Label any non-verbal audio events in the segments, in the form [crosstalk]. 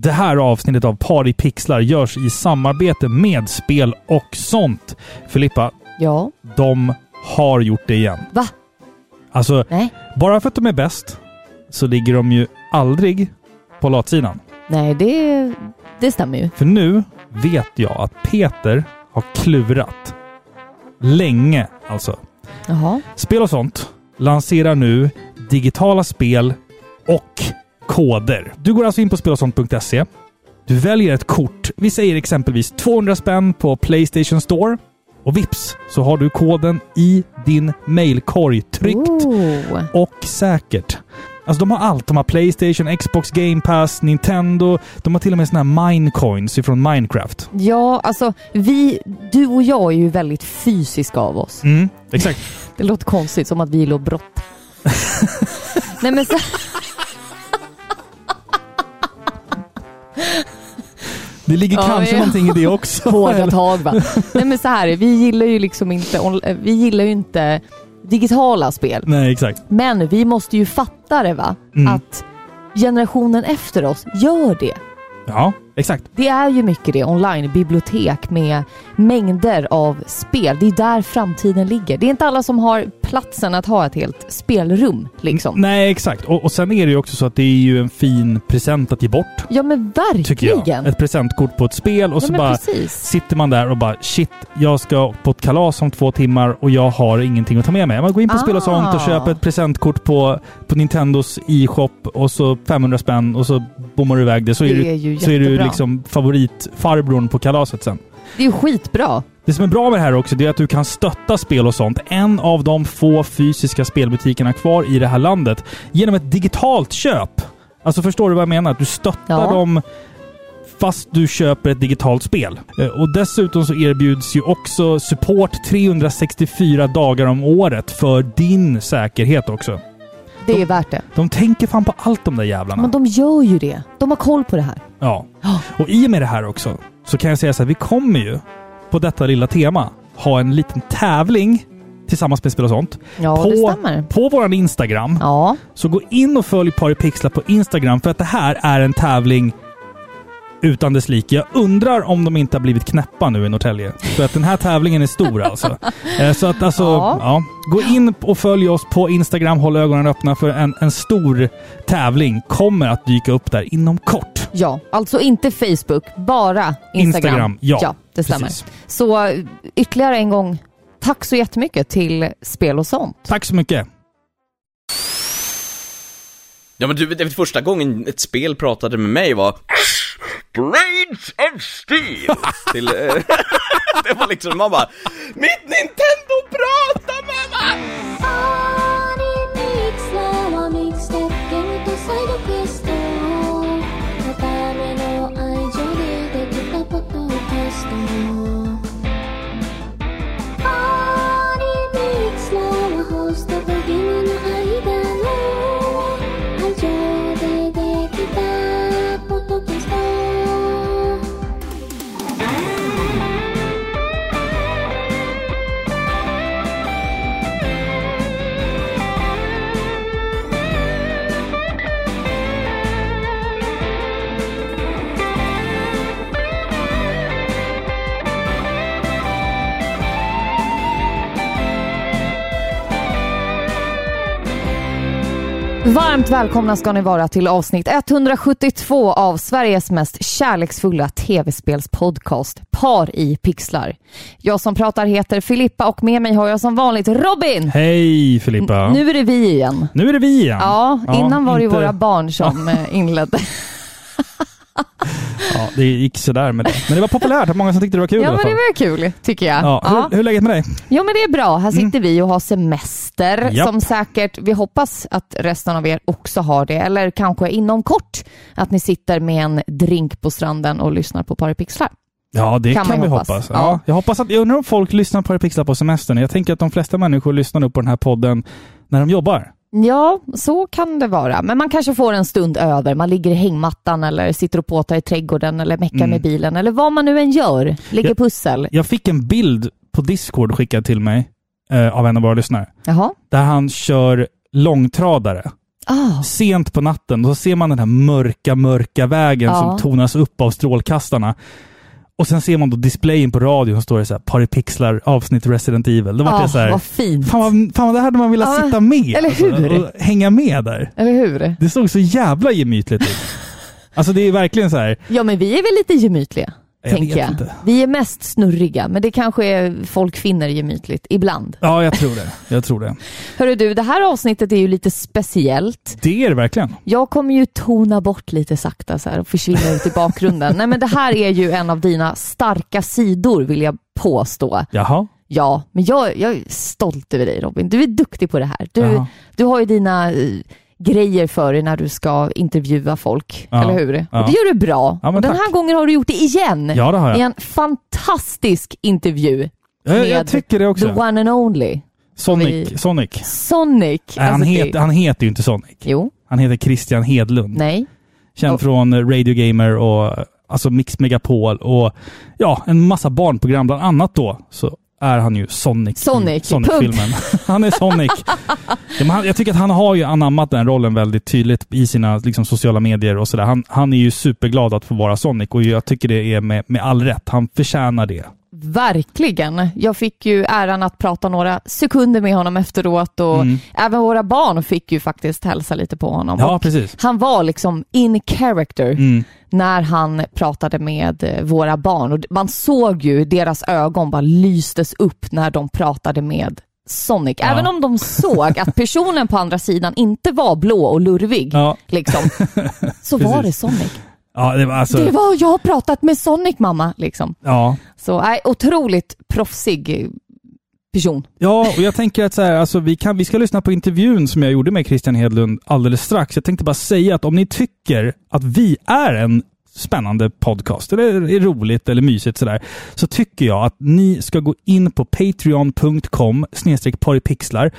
Det här avsnittet av Par i pixlar görs i samarbete med Spel och sånt. Filippa, Ja. de har gjort det igen. Va? Alltså, Nej. bara för att de är bäst så ligger de ju aldrig på latsidan. Nej, det, det stämmer ju. För nu vet jag att Peter har klurat. Länge alltså. Jaha. Spel och sånt lanserar nu digitala spel och koder. Du går alltså in på spelosont.se. Du väljer ett kort. Vi säger exempelvis 200 spänn på Playstation Store. Och vips så har du koden i din mailkorg tryggt Oh. och säkert. Alltså de har allt. De har Playstation, Xbox Game Pass, Nintendo. De har till och med såna här Minecoins ifrån Minecraft. Ja, alltså vi, du och jag är ju väldigt fysiska av oss. Mm, exakt. [laughs] Det låter konstigt, som att vi gillar att brotta. [laughs] Nej men så... Det ligger Ja, kanske ja. någonting i det också. [laughs] Hårda tag va? Nej men så här, vi gillar ju liksom inte, on- vi gillar ju inte digitala spel. Nej, exakt. Men vi måste ju fatta det va? Mm. Att generationen efter oss gör det. Ja, exakt. Det är ju mycket det, online-bibliotek med mängder av spel. Det är där framtiden ligger. Det är inte alla som har platsen att ha ett helt spelrum liksom. Nej, exakt. Och, och sen är det ju också så att det är ju en fin present att ge bort, Ja men verkligen. Ett presentkort på ett spel och Ja så bara precis. sitter man där och bara shit, jag ska på ett kalas om två timmar och jag har ingenting att ta med mig. Man går in på spel och sånt och Ah. köper ett presentkort på, på Nintendos e-shop och så 500 spänn och så bommar du iväg det. Så är, Det du, är ju så är du liksom favoritfarbrorn på kalaset sen. Det är ju skitbra. Det som är bra med det här också, det är att du kan stötta spel och sånt. En av de få fysiska spelbutikerna kvar i det här landet. Genom ett digitalt köp. Alltså förstår du vad jag menar? Att du stöttar Ja. dem fast du köper ett digitalt spel. Eh, Och dessutom så erbjuds ju också support 364 dagar om året för din säkerhet också. Det är värt det. De tänker fan på allt de där jävlarna. Men de gör ju det. De har koll på det här. Ja. Ja. Och i och med det här också så kan jag säga så här, vi kommer ju på detta lilla tema ha en liten tävling tillsammans med Spel och sånt. Ja, på, det stämmer. På vår Instagram. Ja, Så gå in och följ Paripixlar på Instagram för att det här är en tävling utan dess like. Jag undrar om de inte har blivit knäppa nu i Norrtälje. För att den här tävlingen är stor alltså. [laughs] Eh, Så att alltså, ja. Ja. Gå in och följ oss på Instagram. Håll ögonen öppna för en, en stor tävling kommer att dyka upp där inom kort. ja. Alltså inte Facebook, bara Instagram. Instagram, ja. ja det stämmer. Precis. Så ytterligare en gång, tack så jättemycket till Spel och sånt. Tack så mycket. Ja men du, det första gången ett spel pratade med mig var Blades of Steel! [laughs] Till, eh, [laughs] det var liksom, man bara Mitt Nintendo pratar med mig! Varmt välkomna ska ni vara till avsnitt 172 av Sveriges mest kärleksfulla tv-spelspodcast Par i pixlar. Jag som pratar heter Filippa och med mig har jag som vanligt Robin. Hej Filippa. Nu är det vi igen. Nu är det vi igen. Ja, innan var det inte- våra barn som eh, inledde. [laughs] Ja, det gick sådär med det. Men det var populärt. Många som tyckte det var kul i Ja, alla men fall. det var kul tycker jag. Ja, Ja. Hur, hur är läget med dig? Jo men det är bra. Här sitter vi och har semester Japp. som säkert, vi hoppas att resten av er också har det. Eller kanske inom kort att ni sitter med en drink på stranden och lyssnar på Paripixlar. Ja, det Kan kan, man vi hoppas. hoppas. Ja. Ja. Jag hoppas att, jag undrar om folk lyssnar på Pixlar på semestern. Jag tänker att de flesta människor lyssnar nog på den här podden när de jobbar. Ja, så kan det vara. Men man kanske får en stund över. Man ligger i hängmattan eller sitter och påtar i trädgården eller meckar Mm. med bilen eller vad man nu än gör. Lägger Ja. pussel. Jag fick en bild på Discord skickad till mig eh, av en av våra lyssnare. Jaha. Där han kör långtradare. Ah, Sent på natten, då ser man den här mörka, mörka vägen Ja. som tonas upp av strålkastarna. Och sen ser man då displayen på radion som står det så här, Paripixlar avsnitt Resident Evil. Då vart ah, det så här, vad fint. fan vad, fan vad det hade man velat Ja, sitta med. eller hur? och hänga med där. Eller hur? Det såg så jävla gemytligt ut. [laughs] Alltså det är verkligen så här, Ja, men vi är väl lite gemytliga, Jag tänker jag. inte. Vi är mest snurriga, men det kanske är folk finner gemytligt ibland. ja jag tror det. Jag tror det. Hörru du, det här avsnittet är ju lite speciellt. Det är det verkligen. Jag kommer ju tona bort lite sakta så här och försvinna ut i bakgrunden. Nej, men det här är ju en av dina starka sidor, vill jag påstå. Jaha. Ja, men jag, jag är stolt över dig Robin. Du är duktig på det här. Du, Jaha. du har ju dina eh, grejer för dig när du ska intervjua folk, Ja, eller hur? ja. Och det gör du bra. Ja, och den tack. här gången har du gjort det igen. Ja det har I jag. en fantastisk intervju. Jag, jag tycker det The också. one and only. Sonic. vi- Sonic. Sonic. Nej, han, Alltså, det- heter, han heter ju inte Sonic. Jo, Han heter Christian Hedlund. nej. Känd Och- från Radio Gamer och alltså Mix Megapol och ja, en massa barnprogram. Bland annat då så är han ju Sonic Sonic, Sonic-filmen. [laughs] han är Sonic. ja, men han, jag tycker att han har ju anammat den rollen väldigt tydligt i sina liksom, sociala medier och sådär. Han, han är ju superglad att få vara Sonic och jag tycker det är med, med all rätt. Han förtjänar det. Verkligen. Jag fick ju äran att prata några sekunder med honom efteråt och Mm. även våra barn fick ju faktiskt hälsa lite på honom. Ja, han var liksom in character Mm. när han pratade med eh, våra barn och man såg ju deras ögon bara lystes upp när de pratade med Sonic. Ja. Även om de såg att personen på andra sidan inte var blå och lurvig, Ja, liksom, [laughs] så var det Sonic. Ja, det var alltså... Det var, jag har pratat med Sonic mamma, liksom. Ja. Så nej, otroligt proffsig person. Ja, och jag tänker att så här, alltså, vi, kan, vi ska lyssna på intervjun som jag gjorde med Christian Hedlund alldeles strax. Jag tänkte bara säga att om ni tycker att vi är en spännande podcast, eller är roligt eller mysigt sådär, så tycker jag att ni ska gå in på patreon.com paripixlar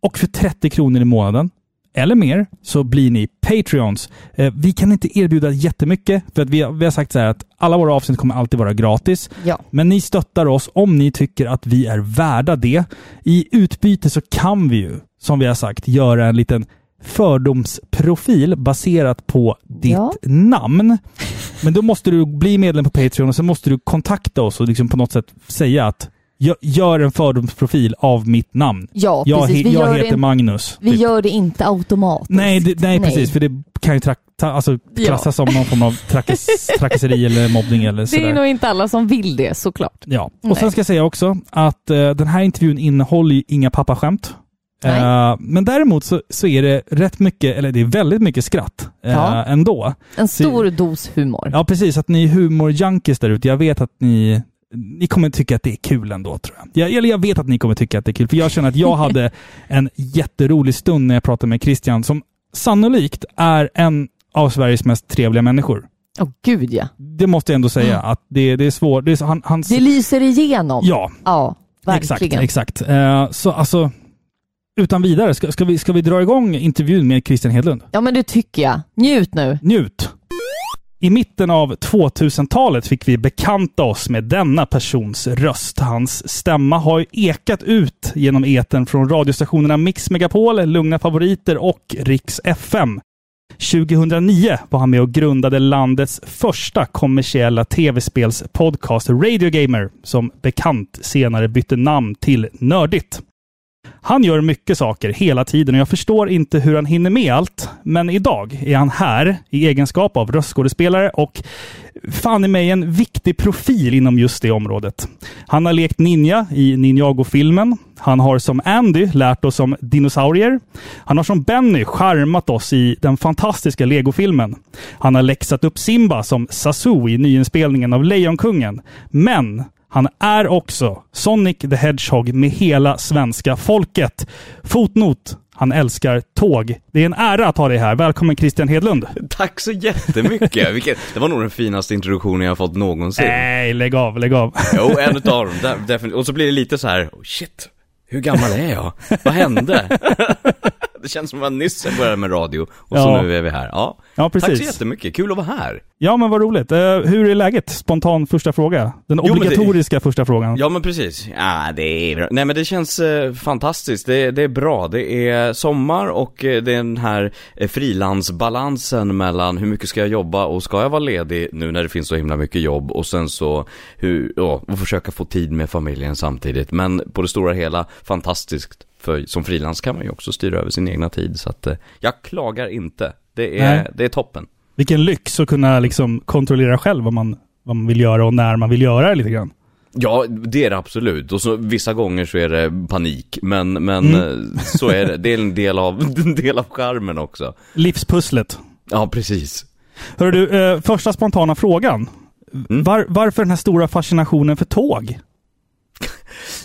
och för 30 kronor i månaden eller mer så blir ni Patreons. Eh, vi kan inte erbjuda jättemycket för att vi, har- vi har sagt så här att alla våra avsnitt kommer alltid vara gratis. Ja. Men ni stöttar oss om ni tycker att vi är värda det. I utbyte så kan vi ju, som vi har sagt, göra en liten fördomsprofil baserat på ditt Ja. namn. Men då måste du bli medlem på Patreon och sen måste du kontakta oss och liksom på något sätt säga att "Gö- gör en fördomsprofil av mitt namn. Ja, Jag, precis. he- Vi, jag heter in, Magnus. vi typ. gör det inte automatiskt. Nej, det, nej, precis. För det kan ju ta, alltså, Ja. klassas som någon form av trakass, [laughs] trakasseri eller mobbning eller Det sådär. är nog inte alla som vill det, såklart. Ja, och Nej. sen ska jag säga också att eh, den här intervjun innehåller inga pappaskämt. Nej. Eh, men däremot så, så är det rätt mycket, eller det är väldigt mycket skratt eh, Ja. ändå. En stor dos humor. Ja, precis. Att ni är humorjunkies där ute. Jag vet att ni ni kommer tycka att det är kul ändå, tror jag. jag. Eller jag vet att ni kommer tycka att det är kul, för jag känner att jag hade [laughs] en jätterolig stund när jag pratade med Christian, som sannolikt är en av Sveriges mest trevliga människor. Åh gud ja. Det måste jag ändå säga, att det, det är svårt. Det är, han, hans, Det lyser igenom. ja, Ja, Exakt, verkligen. exakt. Eh, så alltså, utan vidare, ska, ska, vi, ska vi dra igång intervjun med Christian Hedlund? Ja, men det tycker jag. Njut nu. Njut! I mitten av 2000-talet fick vi bekanta oss med denna persons röst. Hans stämma har ju ekat ut genom eten från radiostationerna Mix Megapol, Lugna Favoriter och Riks FM. 2009 var han med och grundade landets första kommersiella tv-spelspodcast Radio Gamer, som bekant senare bytte namn till Nördigt. Han gör mycket saker hela tiden och jag förstår inte hur han hinner med allt. Men idag är han här i egenskap av röstskådespelare och fan i mig en viktig profil inom just det området. Han har lekt ninja i Ninjago-filmen. Han har som Andy lärt oss om dinosaurier. Han har som Benny charmat oss i den fantastiska Lego-filmen. Han har läxat upp Simba som Sasu i nyinspelningen av Lejonkungen. Men han är också Sonic the Hedgehog med hela svenska folket. Fotnot. Han älskar tåg. Det är en ära att ha dig här. Välkommen Christian Hedlund. [laughs] Tack så jättemycket! Vilket, det var nog den finaste introduktionen jag har fått någonsin. Nej, lägg av, lägg av. Jo, en utav dem, de- definitivt. Och så blir det lite så här, oh shit, hur gammal är jag? Vad hände? [laughs] det känns som att man nyss började med radio och så Ja. nu är vi här. Ja, Ja, tack så precis. jättemycket, kul att vara här. Ja, men vad roligt. Eh, hur är läget? Spontan första fråga. Den det- obligatoriska första frågan. Ja men precis, ja det är bra. Nej men det känns eh, fantastiskt, det, det är bra. Det är sommar och eh, det är den här frilansbalansen mellan hur mycket ska jag jobba och ska jag vara ledig nu när det finns så himla mycket jobb och sen så hur, ja, och försöka få tid med familjen samtidigt. Men på det stora hela fantastiskt. För som frilans kan man ju också styra över sin egna tid så att eh, jag klagar inte. Det är, Nej. det är toppen. Vilken lyx att kunna liksom kontrollera själv vad man, vad man vill göra och när man vill göra det lite grann. Ja, det är det absolut. Och så vissa gånger så är det panik. Men, men Mm. eh, så är det. Det är en del av, [laughs] en del av charmen också. Livspusslet. Ja, precis. Hör du, eh, första spontana frågan. Mm. Var, varför den här stora fascinationen för tåg?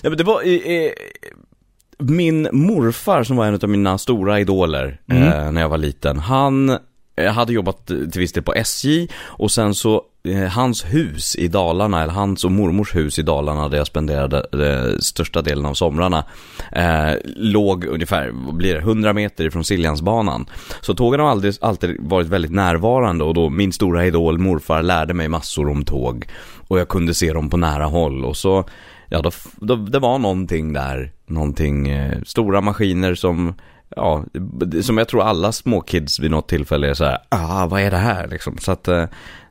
Ja, men det var eh, min morfar som var en av mina stora idoler Mm. eh, när jag var liten. Han eh, hade jobbat till viss del på SJ och sen så eh, hans hus i Dalarna, eller hans och mormors hus i Dalarna där jag spenderade eh, största delen av somrarna, eh, låg ungefär, vad blir det, 100 meter ifrån Siljansbanan. Så tågen har aldrig, alltid varit väldigt närvarande och då min stora idol morfar lärde mig massor om tåg och jag kunde se dem på nära håll och så Ja, då, då, det var någonting där, någonting, eh, stora maskiner som, ja, som jag tror alla småkids vid något tillfälle är så här, ah, vad är det här liksom? Så att eh,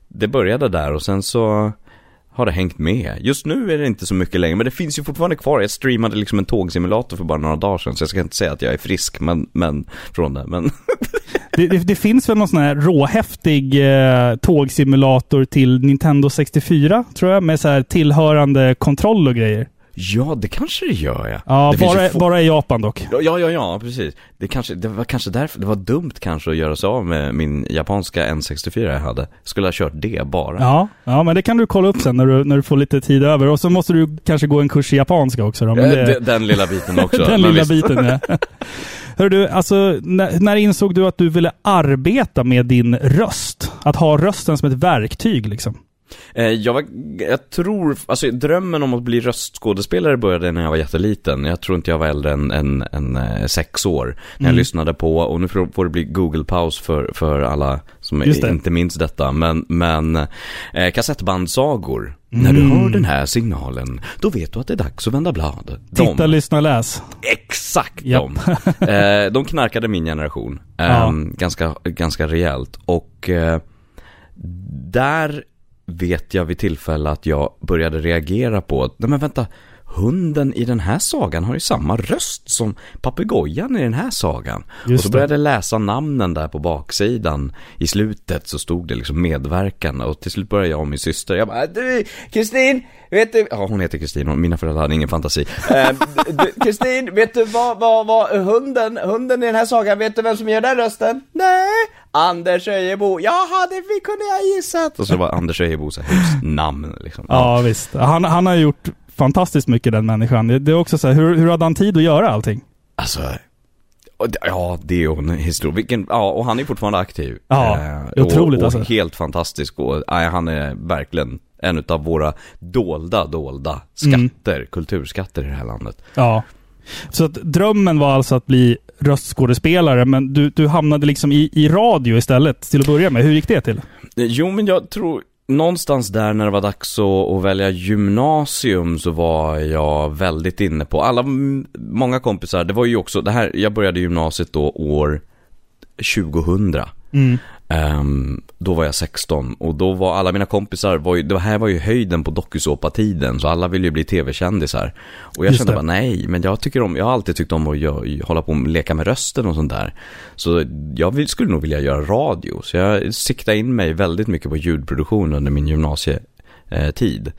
det började där och sen så har det hängt med. Just nu är det inte så mycket längre, men det finns ju fortfarande kvar. Jag streamade liksom en tågsimulator för bara några dagar sedan, så jag ska inte säga att jag är frisk, men, men från det, men [laughs] Det, det, det finns väl någon sån här råhäftig eh, tågsimulator till Nintendo 64, tror jag, med så här tillhörande kontroll och grejer ja, det kanske det gör ja. Ja, det bara, få- bara i Japan dock. Ja, ja, ja, precis. Det, kanske, det var kanske därför, det var dumt kanske att göra sig av med min japanska N64 jag hade. Skulle ha kört det bara. Ja, ja, men det kan du kolla upp sen när du, när du får lite tid över. Och så måste du kanske gå en kurs i japanska också. Då, men Eh, det, den, den lilla biten [laughs] också. den lilla visst. biten, ja. [laughs] Hör du, alltså, när, när insåg du att du ville arbeta med din röst? Att ha rösten som ett verktyg liksom? Eh, jag, var, jag tror, alltså drömmen om att bli röstskådespelare började när jag var jätteliten. Jag tror inte jag var äldre än, än, än eh, sex år. När jag Mm. lyssnade på, och nu får det bli Google-paus för, för alla som inte minns detta. Men, men eh, kassettbandsagor. När du Mm. hör den här signalen, då vet du att det är dags att vända blad. De- Titta, lyssna, läs. Exakt Japp. de. Eh, de knarkade min generation. Eh, Ja. ganska, ganska rejält. Och eh, där vet jag vid tillfälle att jag började reagera på nej men vänta, hunden i den här sagan har ju samma röst som papegojan i den här sagan. Just och så började jag läsa namnen där på baksidan. I slutet så stod det liksom medverkande och till slut började jag och min syster, jag bara du, Kristin, vet du, ja hon heter Kristin, och mina föräldrar hade ingen fantasi. Eh, du, Kristin, vet du vad, vad, vad, hunden, hunden i den här sagan, vet du vem som gör den rösten? Nej, Anders Öjebo, jaha det vi kunde jag gissat. Och så var Anders Öjebos husnamn liksom. Ja, visst. Han, han har gjort fantastiskt mycket den människan. Det, är också så här, hur, hur hade han tid att göra allting? Alltså, ja det är ju en historia, vilken, ja och han är fortfarande aktiv. Ja, Eh, otroligt och, och alltså. helt fantastisk och, nej, han är verkligen en av våra dolda, dolda Mm. skatter, kulturskatter i det här landet. Ja. Så att drömmen var alltså att bli röstskådespelare, men du, du hamnade liksom i, i radio istället till att börja med. Hur gick det till? Eh, Jo men jag tror, någonstans där när det var dags att, att välja gymnasium så var jag väldigt inne på, alla, många kompisar, det var ju också, det här, jag började gymnasiet då år 2000. Mm. Ehm, då var jag 16 och då var alla mina kompisar, var ju, det här var ju höjden på dokusåpatiden så alla ville ju bli tv-kändisar. Och jag Just kände det. bara nej, men jag tycker om, jag har alltid tyckt om att gö- hålla på och leka med rösten och sånt där. Så jag vill, skulle nog vilja göra radio, så jag siktade in mig väldigt mycket på ljudproduktion under min gymnasietid.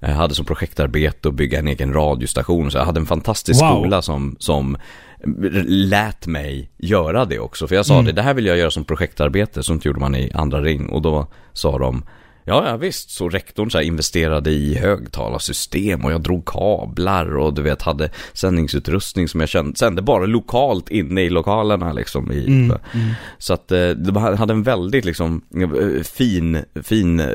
Jag hade som projektarbete att bygga en egen radiostation, så jag hade en fantastisk Wow. skola som, som lät mig göra det också. För jag sa Mm. det, det här vill jag göra som projektarbete, sånt gjorde man i andra ring. Och då sa de, ja, ja visst. Så rektorn så investerade i högtalarsystem och jag drog kablar och du vet hade sändningsutrustning som jag kände, sände bara lokalt inne i lokalerna liksom. I, Mm. Så att eh, de hade en väldigt liksom eh, fin, fin eh,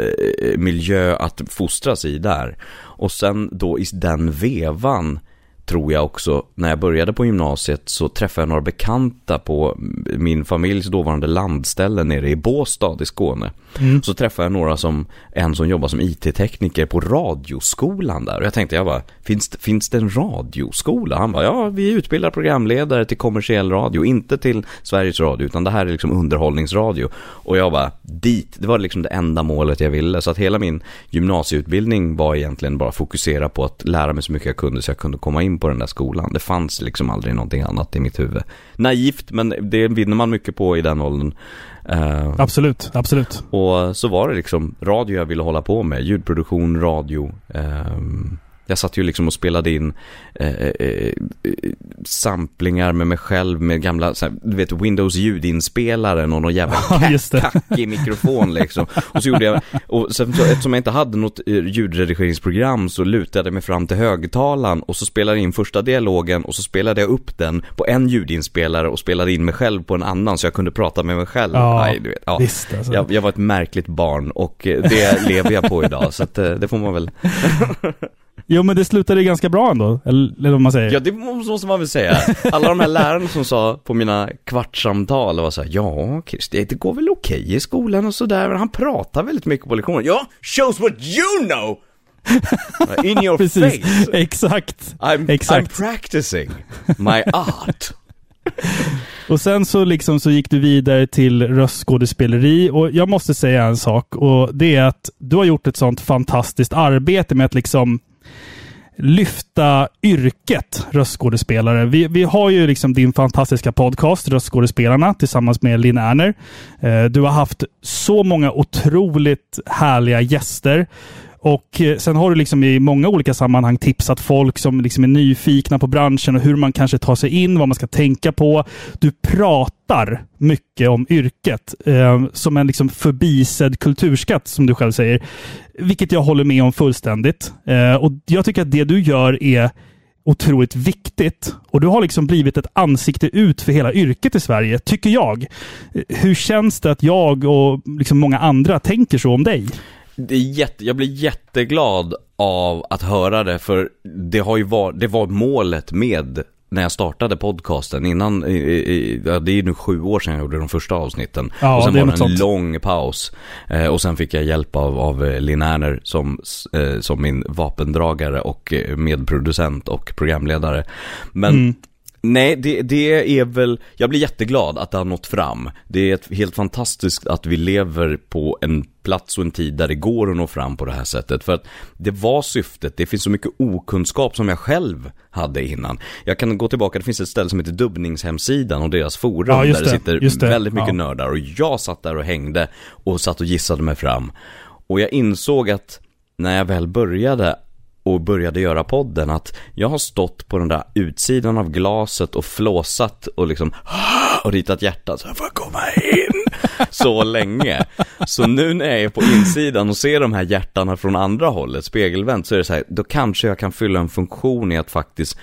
miljö att fostras i där. Och sen då i den vevan tror jag också, när jag började på gymnasiet så träffade jag några bekanta på min familjs dåvarande landställe nere i Båstad i Skåne. Mm. Så träffade jag några som, en som jobbar som IT-tekniker på radioskolan där. Och jag tänkte, jag bara, finns, finns det en radioskola? Han bara, ja, vi utbildar programledare till kommersiell radio, inte till Sveriges Radio, utan det här är liksom underhållningsradio. Och jag bara, dit, det var liksom det enda målet jag ville. Så att hela min gymnasieutbildning var egentligen bara fokusera på att lära mig så mycket jag kunde så jag kunde komma in på den där skolan. Det fanns liksom aldrig någonting annat i mitt huvud. Naivt, men det vinner man mycket på i den åldern. Eh, Absolut, absolut. och så var det liksom radio jag ville hålla på med, ljudproduktion, radio. ehm, jag satt ju liksom och spelade in eh, eh, eh, samplingar med mig själv med gamla, här, du vet Windows ljudinspelaren och någon jävla [laughs] det. kackig mikrofon liksom. Och så gjorde jag, och sen så, eftersom jag inte hade något eh, ljudredigeringsprogram så lutade jag mig fram till högtalaren och så spelade jag in första dialogen och så spelade jag upp den på en ljudinspelare och spelade in mig själv på en annan så jag kunde prata med mig själv. Ja, Nej, du vet, ja. Visst alltså. Jag, jag var ett märkligt barn och eh, det lever jag på idag, så att, det får man väl... [laughs] Jo men det slutade ganska bra ändå, eller, eller vad man säger. Ja, det måste man väl säga. Alla de här lärarna som sa på mina kvartssamtal var så här, ja, Christer, det går väl okej i skolan och sådär, men han pratar väldigt mycket på lektionen. Ja, shows what you know! In your [laughs] Precis, face! exakt. I'm, Exakt. I'm practicing my art. [laughs] Och sen så liksom så gick du vidare till röstskådespeleri och jag måste säga en sak och det är att du har gjort ett sånt fantastiskt arbete med att liksom lyfta yrket röstskådespelare. Vi, vi har ju liksom din fantastiska podcast Röstskådespelarna tillsammans med Linn Erner. Eh, Du har haft så många otroligt härliga gäster. Och eh, sen har du liksom i många olika sammanhang tipsat folk som liksom är nyfikna på branschen och hur man kanske tar sig in, vad man ska tänka på. Du pratar mycket om yrket eh, som en liksom förbisedd kulturskatt, som du själv säger. Vilket jag håller med om fullständigt. Eh, och jag tycker att det du gör är otroligt viktigt. Och du har liksom blivit ett ansikte ut för hela yrket i Sverige, tycker jag. Eh, hur känns det att jag och liksom många andra tänker så om dig? Det är jätte, jag blir jätteglad av att höra det, för det har ju varit, det var målet med när jag startade podcasten innan, i, i, ja, det är nu sju år sedan jag gjorde de första avsnitten. Ja, och sen det var det en sånt. lång paus. Eh, och sen fick jag hjälp av, av eh, Linn Erner som, eh, som min vapendragare och eh, medproducent och programledare. Men Mm. Nej, det, det är väl, jag blir jätteglad att det har nått fram. Det är helt fantastiskt att vi lever på en plats och en tid där det går att nå fram på det här sättet. För att det var syftet, det finns så mycket okunskap som jag själv hade innan. Jag kan gå tillbaka, det finns ett ställe som heter Dubbningshemsidan och deras forum Ja, där det sitter det. väldigt mycket Ja. nördar. Och jag satt där och hängde och satt och gissade mig fram. Och jag insåg att när jag väl började och började göra podden att jag har stått på den där utsidan av glaset och flåsat och liksom [gasps] och ritat hjärtan så jag får komma in [laughs] så länge. Så nu när jag är på insidan och ser de här hjärtarna från andra hållet, spegelvänt, så är det så här, då kanske jag kan fylla en funktion i att faktiskt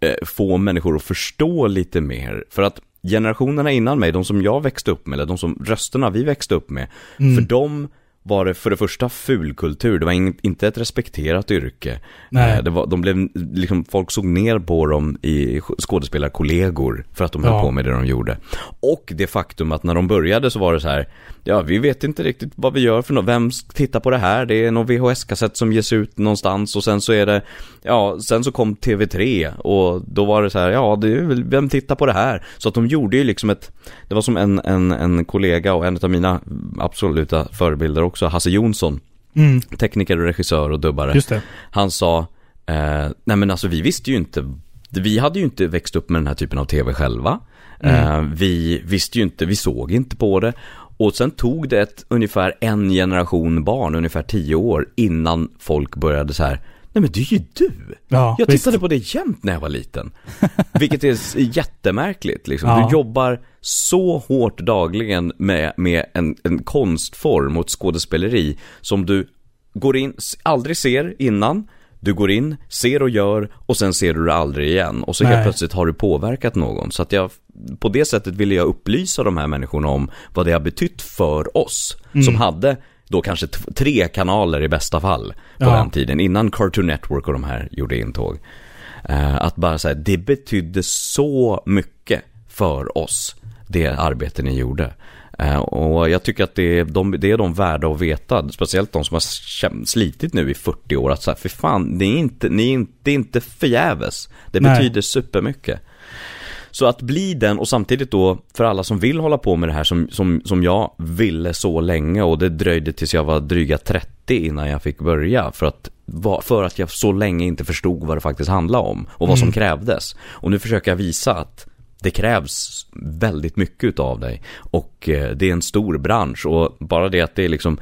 eh, få människor att förstå lite mer. För att generationerna innan mig, de som jag växte upp med, eller de som rösterna vi växte upp med, för dem var det för det första fulkultur, det var ing- inte ett respekterat yrke. Nej. Eh, Det var, de blev, liksom, folk såg ner på dem i skådespelarkollegor för att de höll Ja. på med det de gjorde. Och det faktum att när de började så var det så här, ja vi vet inte riktigt vad vi gör för något, vem tittar på det här? Det är någon VHS-kassett som ges ut någonstans och sen så är det, ja, sen så kom TV3 och då var det så här, ja, det är vem tittar på det här? Så att de gjorde ju liksom ett, det var som en, en, en kollega och en av mina absoluta förebilder också, Hasse Jonsson, Mm, tekniker och regissör och dubbare. just det. Han sa, eh, nej men alltså vi visste ju inte, vi hade ju inte växt upp med den här typen av tv själva. Eh, vi visste ju inte, vi såg inte på det. Och sen tog det ett, ungefär en generation barn, ungefär tio år, innan folk började så här, nej men det är ju du! Ja, jag visst. tittade på det jämt när jag var liten. Vilket är jättemärkligt liksom. Ja. Du jobbar så hårt dagligen med, med en, en konstform och ett skådespeleri som du går in, aldrig ser innan. Du går in, ser och gör och sen ser du det aldrig igen. Och så Nej. helt plötsligt har du påverkat någon. Så att jag, på det sättet ville jag upplysa de här människorna om vad det har betytt för oss. Som hade då kanske tre kanaler i bästa fall på Ja. den tiden. Innan Cartoon Network och de här gjorde intåg. Eh, att bara säga, det betydde så mycket för oss, det arbete ni gjorde. Eh, och jag tycker att det är, de, det är de värda att veta, speciellt de som har slitit nu i 40 år, att säga, för fan, det är inte, ni är inte, det är inte förgäves. Det Nej. betyder supermycket. Så att bli den och samtidigt då för alla som vill hålla på med det här som, som, som jag ville så länge och det dröjde tills jag var dryga 30 innan jag fick börja för att, för att jag så länge inte förstod vad det faktiskt handlade om och vad som krävdes. Och nu försöker jag visa att det krävs väldigt mycket av dig och eh, det är en stor bransch och bara det att det är liksom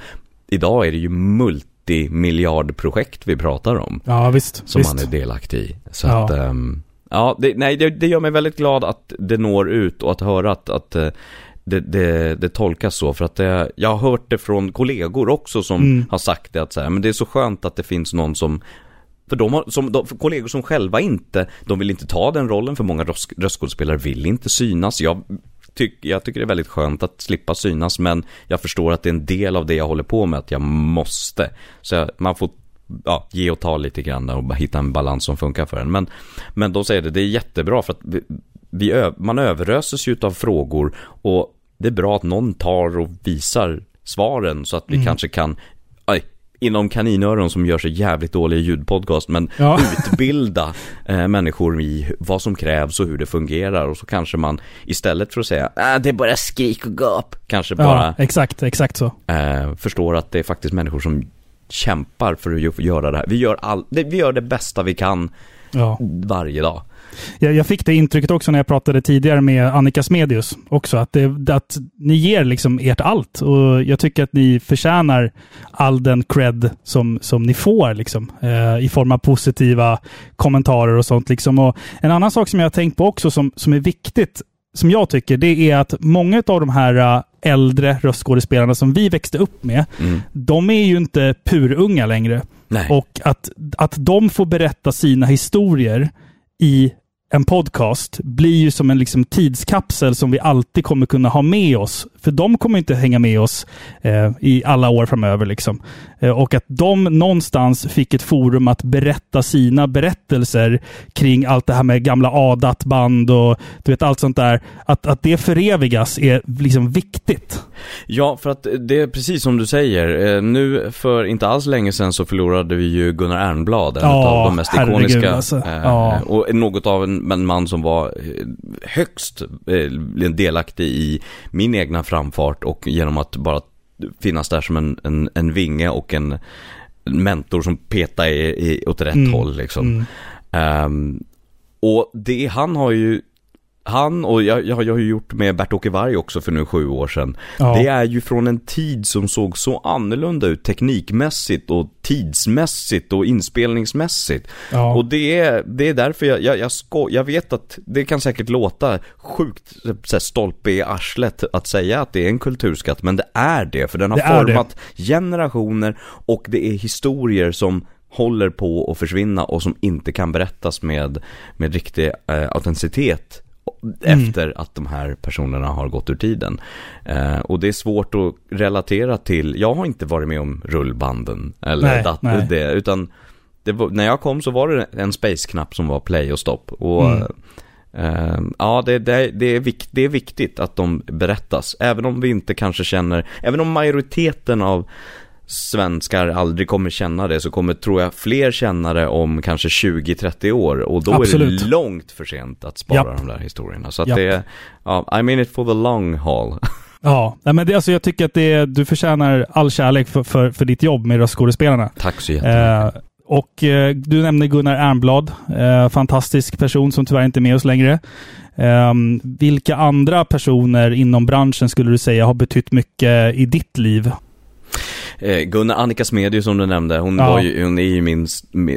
idag är det ju multimiljardprojekt vi pratar om Ja, visst. som visst. man är delaktig i. Så Ja. att, ehm, ja, det, nej, det, det gör mig väldigt glad att det når ut och att höra att, att eh, det, det, det tolkas så. För att jag har hört det från kollegor också som Mm. har sagt det att så här, men det är så skönt att det finns någon som för de har, som, de, för kollegor som själva inte, de vill inte ta den rollen för många röst, röstskådespelare vill inte synas. Jag, tyck, jag tycker det är väldigt skönt att slippa synas men jag förstår att det är en del av det jag håller på med att jag måste. Så jag, man får ja, ge och ta lite grann och hitta en balans som funkar för en. Men, men de säger det, det är jättebra för att vi, vi, man överöses ju av frågor och det är bra att någon tar och visar svaren så att vi kanske kan, aj, inom kaninöron som gör sig jävligt dålig ljudpodcast, men Ja. [laughs] utbilda eh, människor i vad som krävs och hur det fungerar och så kanske man istället för att säga ah, det är bara skrik och gap, kanske bara Ja, exakt, exakt så. eh, förstår att det är faktiskt människor som kämpar för att göra det här. Vi gör, all, vi gör det bästa vi kan Ja. varje dag. Jag, jag fick det intrycket också när jag pratade tidigare med Annika Smedius också, att, det, att ni ger liksom ert allt. Och jag tycker att ni förtjänar all den cred som, som ni får liksom, eh, i form av positiva kommentarer och sånt. Liksom. Och en annan sak som jag har tänkt på också som, som är viktigt, som jag tycker, det är att många av de här eh, äldre röstskådespelarna som vi växte upp med, Mm. de är ju inte purunga längre. Nej. Och att, att de får berätta sina historier i en podcast blir ju som en liksom tidskapsel som vi alltid kommer kunna ha med oss. För de kommer inte hänga med oss eh, i alla år framöver. Liksom. Eh, och att de någonstans fick ett forum att berätta sina berättelser kring allt det här med gamla ADAT-band och du vet allt sånt där. Att, att det förevigas är liksom viktigt. Ja, för att det är precis som du säger. Eh, Nu för inte alls länge sedan så förlorade vi ju Gunnar Ernblad, en Ja, av de mest herregud, ikoniska. alltså. eh, Ja. Och något av en, en man som var eh, högst eh, delaktig i min egna framfart och genom att bara finnas där som en, en, en vinge och en mentor som petar i, i, åt rätt Mm, håll liksom. mm. Ehm, och det, han har ju, han och jag, jag, jag har ju gjort med Bert-Åke Varg också för nu sju år sedan. Ja. Det är ju från en tid som såg så annorlunda ut teknikmässigt och tidsmässigt och inspelningsmässigt. Ja. Och det är, det är därför jag, jag, jag, sko, jag vet att det kan säkert låta sjukt så här, stolpe i arslet att säga att det är en kulturskatt, men det är det, för den har Det format generationer och det är historier som håller på att försvinna och som inte kan berättas med, med riktig eh, autenticitet Mm. efter att de här personerna har gått ur tiden. Eh, och det är svårt att relatera till, jag har inte varit med om rullbanden eller Nej, dat- nej. det, utan det var, när jag kom så var det en space-knapp som var play och stopp. Och Mm. eh, ja, det, det, det, är vik, det är viktigt att de berättas. Även om vi inte kanske känner, även om majoriteten av svenskar aldrig kommer känna det så kommer, tror jag, fler känna det om kanske 20-30 år och då är Absolut. det långt för sent att spara Japp. de där historierna. Så att Japp. det är, ja, I mean it for the long haul. [laughs] Ja, nej, men det, alltså, jag tycker att det, du förtjänar all kärlek för, för, för ditt jobb med röstskådespelarna. Tack så jättemycket. Eh, och eh, du nämnde Gunnar Ernblad, eh, fantastisk person som tyvärr inte är med oss längre. Eh, vilka andra personer inom branschen skulle du säga har betytt mycket i ditt liv? Eh, Gunnar, Annika Smedju som du nämnde, hon, Ja. var, ju, hon är ju min,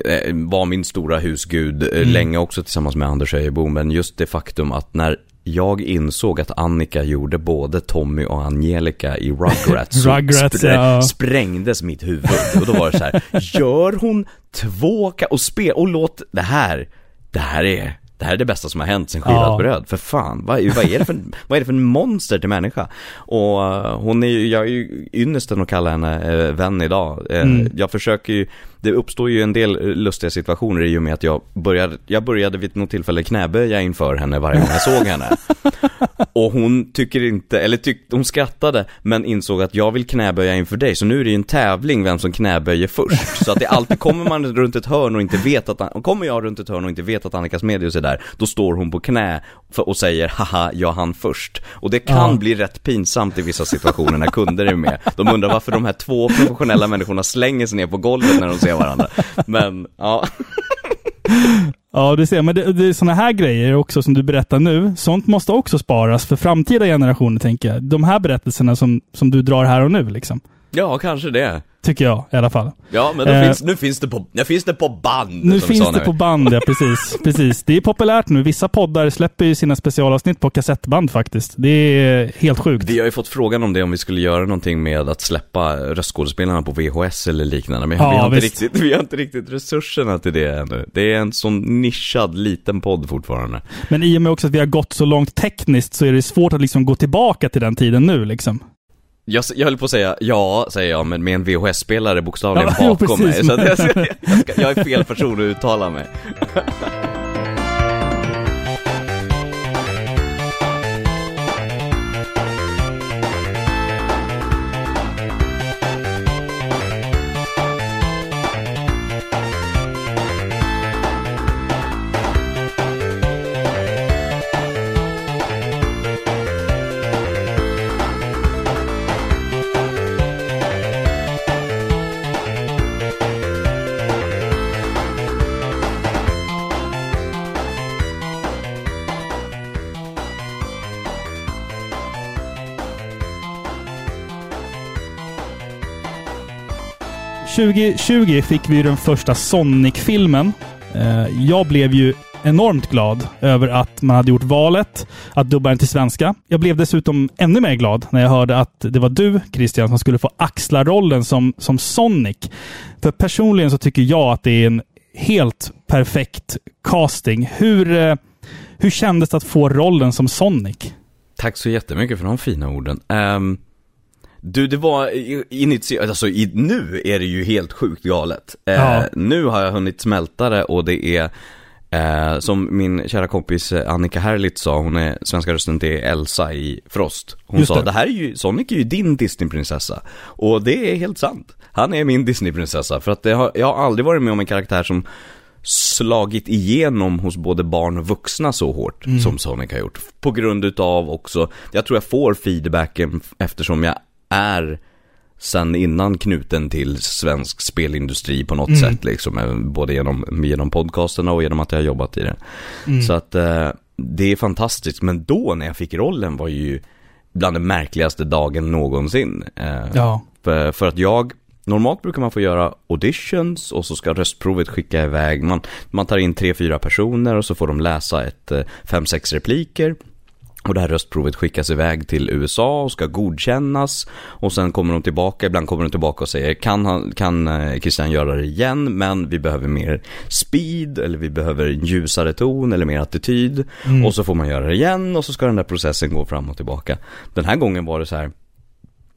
eh, var min stora husgud eh, Mm. länge också tillsammans med Anders Öjebo. Men just det faktum att när jag insåg att Annika gjorde både Tommy och Angelica i Rugrats [laughs] Rugrats, ja. sprängdes mitt huvud. Och då var det så här, [laughs] gör hon två och spel och låt det här, det här är det här är det bästa som har hänt sen skivat Ja. bröd, för fan, vad, vad, är det för, [laughs] vad är det för en monster till människa? Och eh, hon är ju, jag är ju ynnesten att kalla henne eh, vän idag. Eh, Mm. Jag försöker ju, det uppstår ju en del eh, lustiga situationer i och med att jag började, jag började vid något tillfälle knäböja inför henne varje gång jag såg henne. [laughs] Och hon tycker inte, eller tyckte, hon skrattade men insåg att jag vill knäböja inför dig så nu är det ju en tävling vem som knäböjer först. Så att det alltid, kommer man runt ett hörn och inte vet att, och kommer jag runt ett hörn och inte vet att Annika Smedius är där, då står hon på knä och säger haha, jag hann först. Och det kan Ja. bli rätt pinsamt i vissa situationer när kunder är med. De undrar varför de här två professionella människorna slänger sig ner på golvet när de se varandra. Men, ja. Ja, du ser. Men det, det är sådana här grejer också som du berättar nu. Sånt måste också sparas för framtida generationer, tänker jag. De här berättelserna som, som du drar här och nu, liksom. Ja, kanske det. Tycker jag i alla fall. Ja, men Eh. finns, nu finns det på, nu finns det på band. Nu finns det när på band, ja precis. [laughs] precis. Det är populärt nu. Vissa poddar släpper ju sina specialavsnitt på kassettband faktiskt. Det är helt sjukt. Vi har ju fått frågan om det, om vi skulle göra någonting med att släppa röstskådespelarna på VHS eller liknande, men Ja, vi, har inte riktigt, vi har inte riktigt resurserna till det ännu. Det är en sån nischad liten podd fortfarande. Men i och med också att vi har gått så långt tekniskt så är det svårt att liksom gå tillbaka till den tiden nu liksom. Jag, jag höll på att säga ja, säger jag, men med en VHS-spelare bokstavligen Ja, [laughs] jo, bakom mig. precis. Så jag, jag, ska, jag är fel person att uttala mig. [laughs] 2020 fick vi ju den första Sonic-filmen. Eh, Jag blev ju enormt glad över att man hade gjort valet att dubba den till svenska. Jag blev dessutom ännu mer glad när jag hörde att det var du, Christian, som skulle få axla rollen som, som Sonic. För personligen så tycker jag att det är en helt perfekt casting. Hur, hur kändes det att få rollen som Sonic? Tack så jättemycket för de fina orden. Um, du, det var initierat, alltså i, nu är det ju helt sjukt galet. Eh, Ja. Nu har jag hunnit smälta det och det är Eh, som min kära kompis Annika Herlitz sa, hon är svenska rösten till Elsa i Frost. Hon Just sa, det. det. här är ju, Sonic är ju din Disneyprinsessa. Och det är helt sant. Han är min Disneyprinsessa. För att har, jag har aldrig varit med om en karaktär som slagit igenom hos både barn och vuxna så hårt som Sonic har gjort. På grund utav också, jag tror jag får feedbacken eftersom jag är sen innan knuten till svensk spelindustri på något sätt liksom. eh, Både genom, genom podcasterna och genom att jag har jobbat i det. Så att eh, det är fantastiskt. Men då när jag fick rollen var ju bland den märkligaste dagen någonsin. Eh, Ja. för, för att jag, normalt brukar man få göra auditions och så ska röstprovet skicka iväg. Man, man tar in tre, fyra personer och så får de läsa ett eh, fem, sex repliker. Och det här röstprovet skickas iväg till USA och ska godkännas. Och sen kommer de tillbaka, ibland kommer de tillbaka och säger kan, han, kan eh, Christian göra det igen men vi behöver mer speed eller vi behöver ljusare ton eller mer attityd. Och så får man göra det igen och så ska den där processen gå fram och tillbaka. Den här gången var det så här,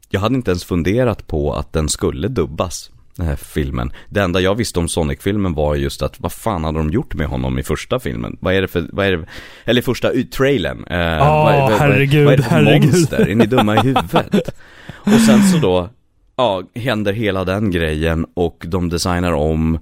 jag hade inte ens funderat på att den skulle dubbas, den här filmen. Det enda jag visste om Sonic-filmen var just att vad fan hade de gjort med honom i första filmen? Vad är det för, vad är det, eller första ut- trailern. Eh, vad, vad, herregud, vad är det för herregud. monster? Är ni dumma i huvudet? [laughs] och sen så då, ja, händer hela den grejen och de designar om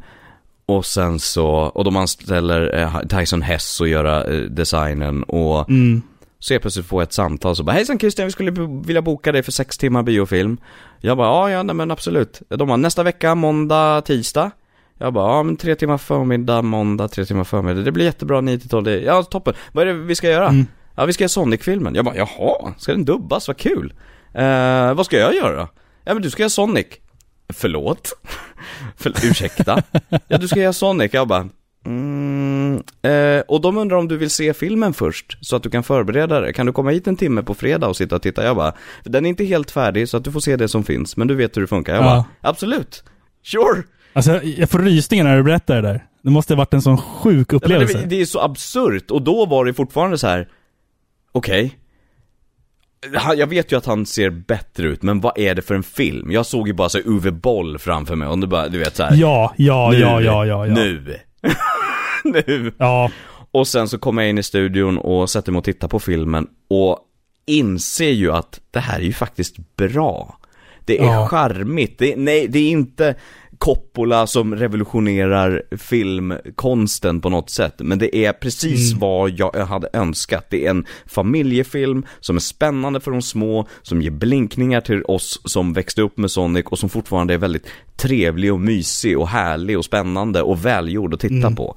och sen så, och de anställer eh, Tyson Hess att göra eh, designen och Mm. så jag plötsligt får jag ett samtal så bara Hejsan Christian, vi skulle vilja boka dig för sex timmar biofilm Jag bara, ja, ja, nej, men absolut De bara, nästa vecka, måndag, tisdag Jag bara, ja men tre timmar förmiddag, måndag, tre timmar förmiddag Det blir jättebra, 9 till 12, det- ja toppen Vad är det vi ska göra? Mm. Ja, vi ska göra Sonic-filmen Jag bara, jaha, ska den dubbas? Vad kul eh, Vad ska jag göra då? Ja men du ska göra Sonic Förlåt? [laughs] För, ursäkta? Ja du ska göra Sonic, jag bara Mm, eh, och de undrar om du vill se filmen först, så att du kan förbereda dig. Kan du komma hit en timme på fredag och sitta och titta? Jag bara, den är inte helt färdig så att du får se det som finns, men du vet hur det funkar. Jag Ja. bara, absolut, sure. Alltså, jag får rysningar när du berättar det där. Det måste ha varit en sån sjuk upplevelse. det, det är så absurt, och då var det fortfarande så här. okej. Han- Jag vet ju att han ser bättre ut, men vad är det för en film? Jag såg ju bara så Uwe Boll framför mig, och det bara, du vet så här. Ja, ja, nu, ja, ja, ja, ja. Nu. [laughs] [laughs] nu. Ja, Och sen så kommer jag in i studion och sätter mig och tittar på filmen och inser ju att det här är ju faktiskt bra. Det är Ja. charmigt. Det, nej, det är inte Coppola som revolutionerar filmkonsten på något sätt, men det är precis vad jag hade önskat. Det är en familjefilm som är spännande för de små, som ger blinkningar till oss som växte upp med Sonic och som fortfarande är väldigt trevlig och mysig och härlig och spännande och välgjord att titta på.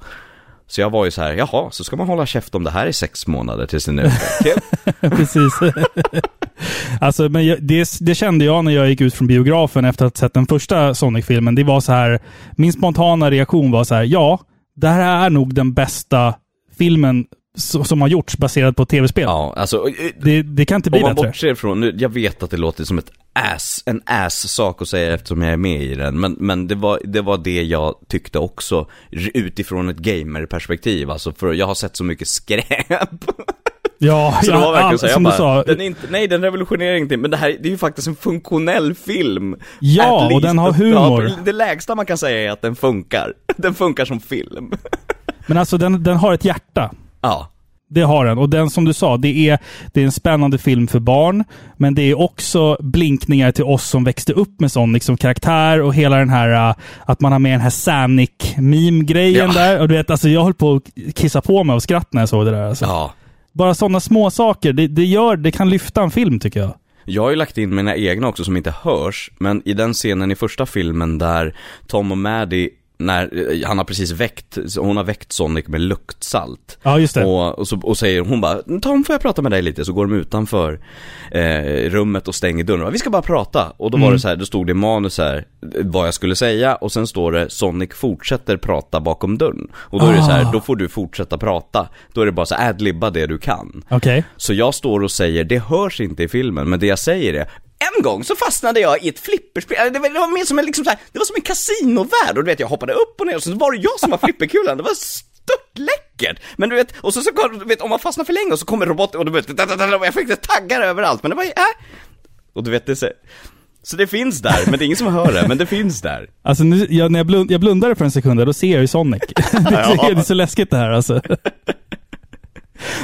Så jag var ju så här, jaha, så ska man hålla käft om det här i sex månader tills ute. [laughs] Kul. precis. [laughs] alltså, men jag, det, det kände jag när jag gick ut från biografen efter att ha sett den första Sonic-filmen. Det var så här, min spontana reaktion var så här, ja, det här är nog den bästa filmen som har gjorts baserad på tv-spel. Ja, alltså, eh, Det, det kan inte bli om man bättre. bortser från, nu, jag vet att det låter som ett ass, en ass-sak att säga eftersom jag är med i den, men, men det, var, det var det jag tyckte också, utifrån ett gamer-perspektiv, alltså för jag har sett så mycket skräp. [laughs] Ja, Så ja, det var verkligen all- så som jag du bara, sa. den inte, nej den revolutionerar ingenting, men det här, det är ju faktiskt en funktionell film. Ja, At och den har Ja, humor. det lägsta man kan säga är att den funkar. Den funkar som film. Men alltså den, den har ett hjärta. Ja. Det har den. Och den som du sa, det är, det är en spännande film för barn. Men det är också blinkningar till oss som växte upp med Sonic som karaktär och hela den här uh, att man har med den här Sanic-meme-grejen Ja. där. Och du vet, alltså jag höll på att kissa på mig och skratta när jag såg det där. Alltså. Ja. Bara sådana små saker, det, det, gör, det kan lyfta en film tycker jag. Jag har ju lagt in mina egna också som inte hörs, men i den scenen i första filmen där Tom och Maddie när han har precis väckt, hon har väckt Sonic med luktsalt. Ja, just det. Och, och, så, och säger hon bara, Tom får jag prata med dig lite? Så går de utanför eh, rummet och stänger dörren. Vi ska bara prata. Och då var Mm. det så här, då stod det i manus här, vad jag skulle säga. Och sen står det, Sonic fortsätter prata bakom dörren. Och då är det så Ah. här, då får du fortsätta prata. Då är det bara så adlibba det du kan. Okej. Så jag står och säger, det hörs inte i filmen, men det jag säger är en gång så fastnade jag i ett flipperspel, det var, det var mer som en liksom så här, det var som en kasinovärld och du vet jag hoppade upp och ner och så var det jag som var flipperkulan, det var störtläckert! Men du vet, och så, så du vet, om man fastnar för länge och så kommer roboten och du vet, och jag fick taggar överallt, men det var ju, äh. Och du vet, det är så, så det finns där, men det är ingen som hör det, men det finns där. Alltså nu, jag, när jag, blund, jag blundade för en sekund då ser jag ju Sonic. [laughs] det, är så, Ja. det är så läskigt det här alltså.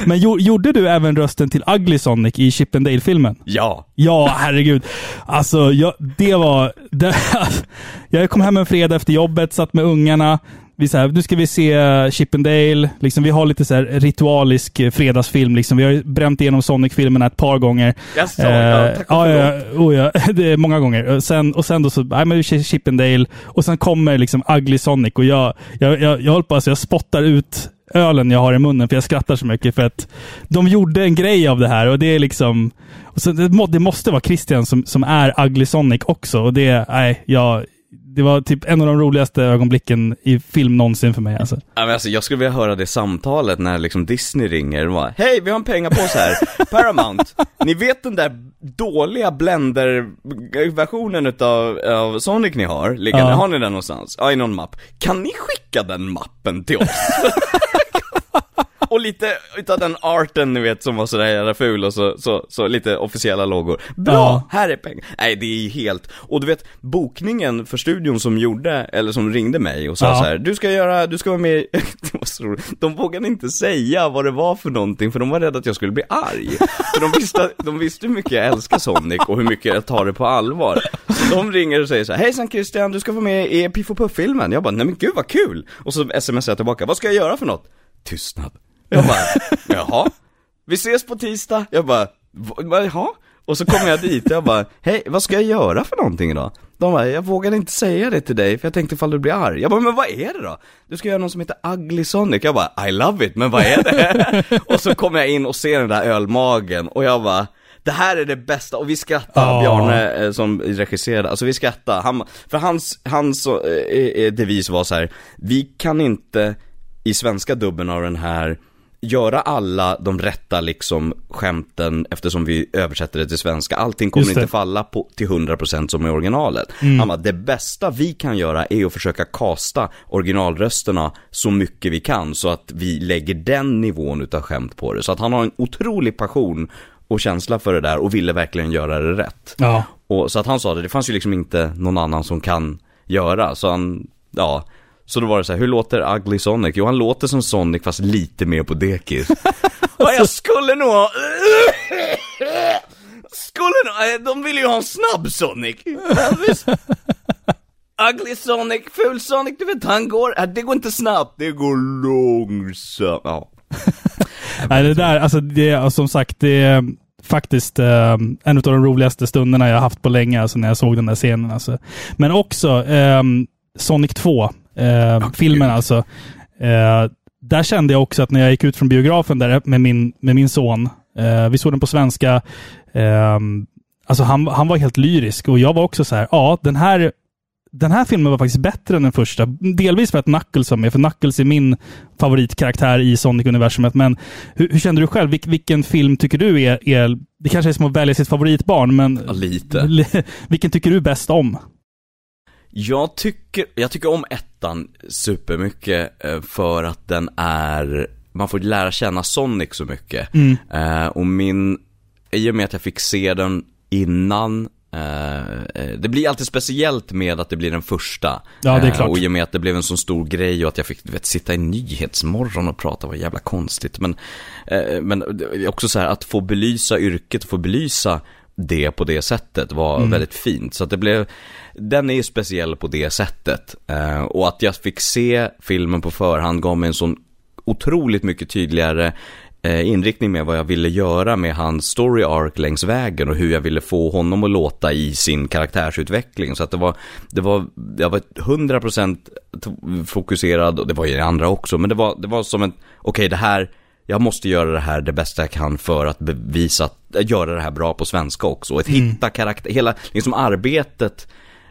Men gjo- gjorde du även rösten till Ugly Sonic i Chip and Dale-filmen? Ja. Ja, herregud. Alltså, jag, det var... Det, [laughs] jag kom hem en fredag efter jobbet, satt med ungarna. Vi så här, nu ska vi se Chip and Dale. Liksom, vi har lite så ritualisk eh, fredagsfilm. Liksom. Vi har bränt igenom Sonic-filmerna ett par gånger. Jaså, ja, tack ja, ja, förlåt. oh, ja, [laughs] det är många gånger. Och sen, och sen då så, nej men vi kör Chip and Dale. Och sen kommer liksom Ugly Sonic och jag, jag, jag, jag håller på, alltså jag spottar ut ölen jag har i munnen för jag skrattar så mycket för att de gjorde en grej av det här och det är liksom... Och så det, må, det måste vara Christian som, som är Ugly Sonic också och det, nej, jag... Det var typ en av de roligaste ögonblicken i film någonsin för mig alltså. Ja, men alltså, jag skulle vilja höra det samtalet när liksom Disney ringer och bara Hej, vi har en pengapåse här, [laughs] Paramount, ni vet den där dåliga Blender-versionen utav av Sonic ni har, liggande, Ja. har ni den någonstans? Ja, i någon mapp. Kan ni skicka den mappen till oss? [laughs] [laughs] Och lite utav den arten ni vet som var sådär jävla ful och så, så, så lite officiella loggor. Bra, Ja. här är pengar. Nej det är ju helt, och du vet bokningen för studion som gjorde, eller som ringde mig och sa Ja. så här, du ska göra, du ska vara med i-" [laughs] det var så roligt. De vågade inte säga vad det var för någonting för de var rädda att jag skulle bli arg. För de visste, de visste hur mycket jag älskar Sonic och hur mycket jag tar det på allvar. Så de ringer och säger så här, hejsan Christian, du ska vara med i Piff och Puff-filmen. Jag bara, nej men gud vad kul! Och så smsar jag tillbaka, vad ska jag göra för något? Tystnad. Jag bara, jaha? Vi ses på tisdag. Jag bara, "Va- va- jaha? Och så kommer jag dit och jag bara, hej, vad ska jag göra för någonting idag? De bara, jag vågade inte säga det till dig för jag tänkte ifall du blir arg. Jag bara, men vad är det då? Du ska göra någon som heter Ugly Sonic. Jag bara, I love it, men vad är det? [laughs] och så kommer jag in och ser den där ölmagen och jag bara, det här är det bästa, och vi skrattar, Ja. Bjarne eh, som regisserade, alltså vi skrattar, han, för hans, hans eh, eh, devis var så här: vi kan inte i svenska dubben av den här göra alla de rätta liksom skämten eftersom vi översätter det till svenska. Allting kommer inte falla på, till 100% som i originalet. Han bara, det bästa vi kan göra är att försöka kasta originalrösterna så mycket vi kan så att vi lägger den nivån utav skämt på det. Så att han har en otrolig passion och känsla för det där och ville verkligen göra det rätt. Ja. Och så att han sa det, det fanns ju liksom inte någon annan som kan göra, så han, ja. Så då var det så här, hur låter Ugly Sonic? Jo, han låter som Sonic fast lite mer på dekis. [laughs] ja, jag skulle nog ha... Skulle nog, eh, de vill ju ha en snabb Sonic. Ugly Sonic, ful Sonic, du vet han går, äh, det går inte snabbt, det går långsamt. Ja. [laughs] Nej, det där, alltså det är som sagt, det är faktiskt eh, en av de roligaste stunderna jag har haft på länge, alltså när jag såg den där scenen. Alltså. Men också eh, Sonic 2, eh, filmen alltså. Eh, där kände jag också att när jag gick ut från biografen där med min, med min son, eh, vi såg den på svenska, eh, alltså han, han var helt lyrisk och jag var också så här, ja, den här den här filmen var faktiskt bättre än den första. Delvis för att Knuckles var med, för Knuckles är min favoritkaraktär i Sonic-universumet. Men hur, hur kände du själv? Vilk, vilken film tycker du är, är... Det kanske är som att välja sitt favoritbarn, men... Ja, lite. Vilken tycker du bäst om? Jag tycker, jag tycker om ettan supermycket eh, för att den är, man får lära känna Sonic så mycket. Mm. Eh, och min, i och med att jag fick se den innan eh, eh, det blir alltid speciellt med att det blir den första. Ja, det är Eh, klart. och i och med att det blev en så stor grej och att jag fick du vet, sitta i Nyhetsmorgon och prata var jävla konstigt. Men, eh, men också så här att få belysa yrket, få belysa det på det sättet var Mm. väldigt fint. Så att det blev, den är ju speciell på det sättet. Eh, och att jag fick se filmen på förhand gav mig en sån otroligt mycket tydligare eh, inriktning med vad jag ville göra med hans story arc längs vägen och hur jag ville få honom att låta i sin karaktärsutveckling. Så att det var, det var, jag var 100% t- fokuserad och det var ju det andra också. Men det var, det var som en, okej det här, jag måste göra det här det bästa jag kan för att bevisa att, göra det här bra på svenska också. Och att hitta karaktär, hela liksom arbetet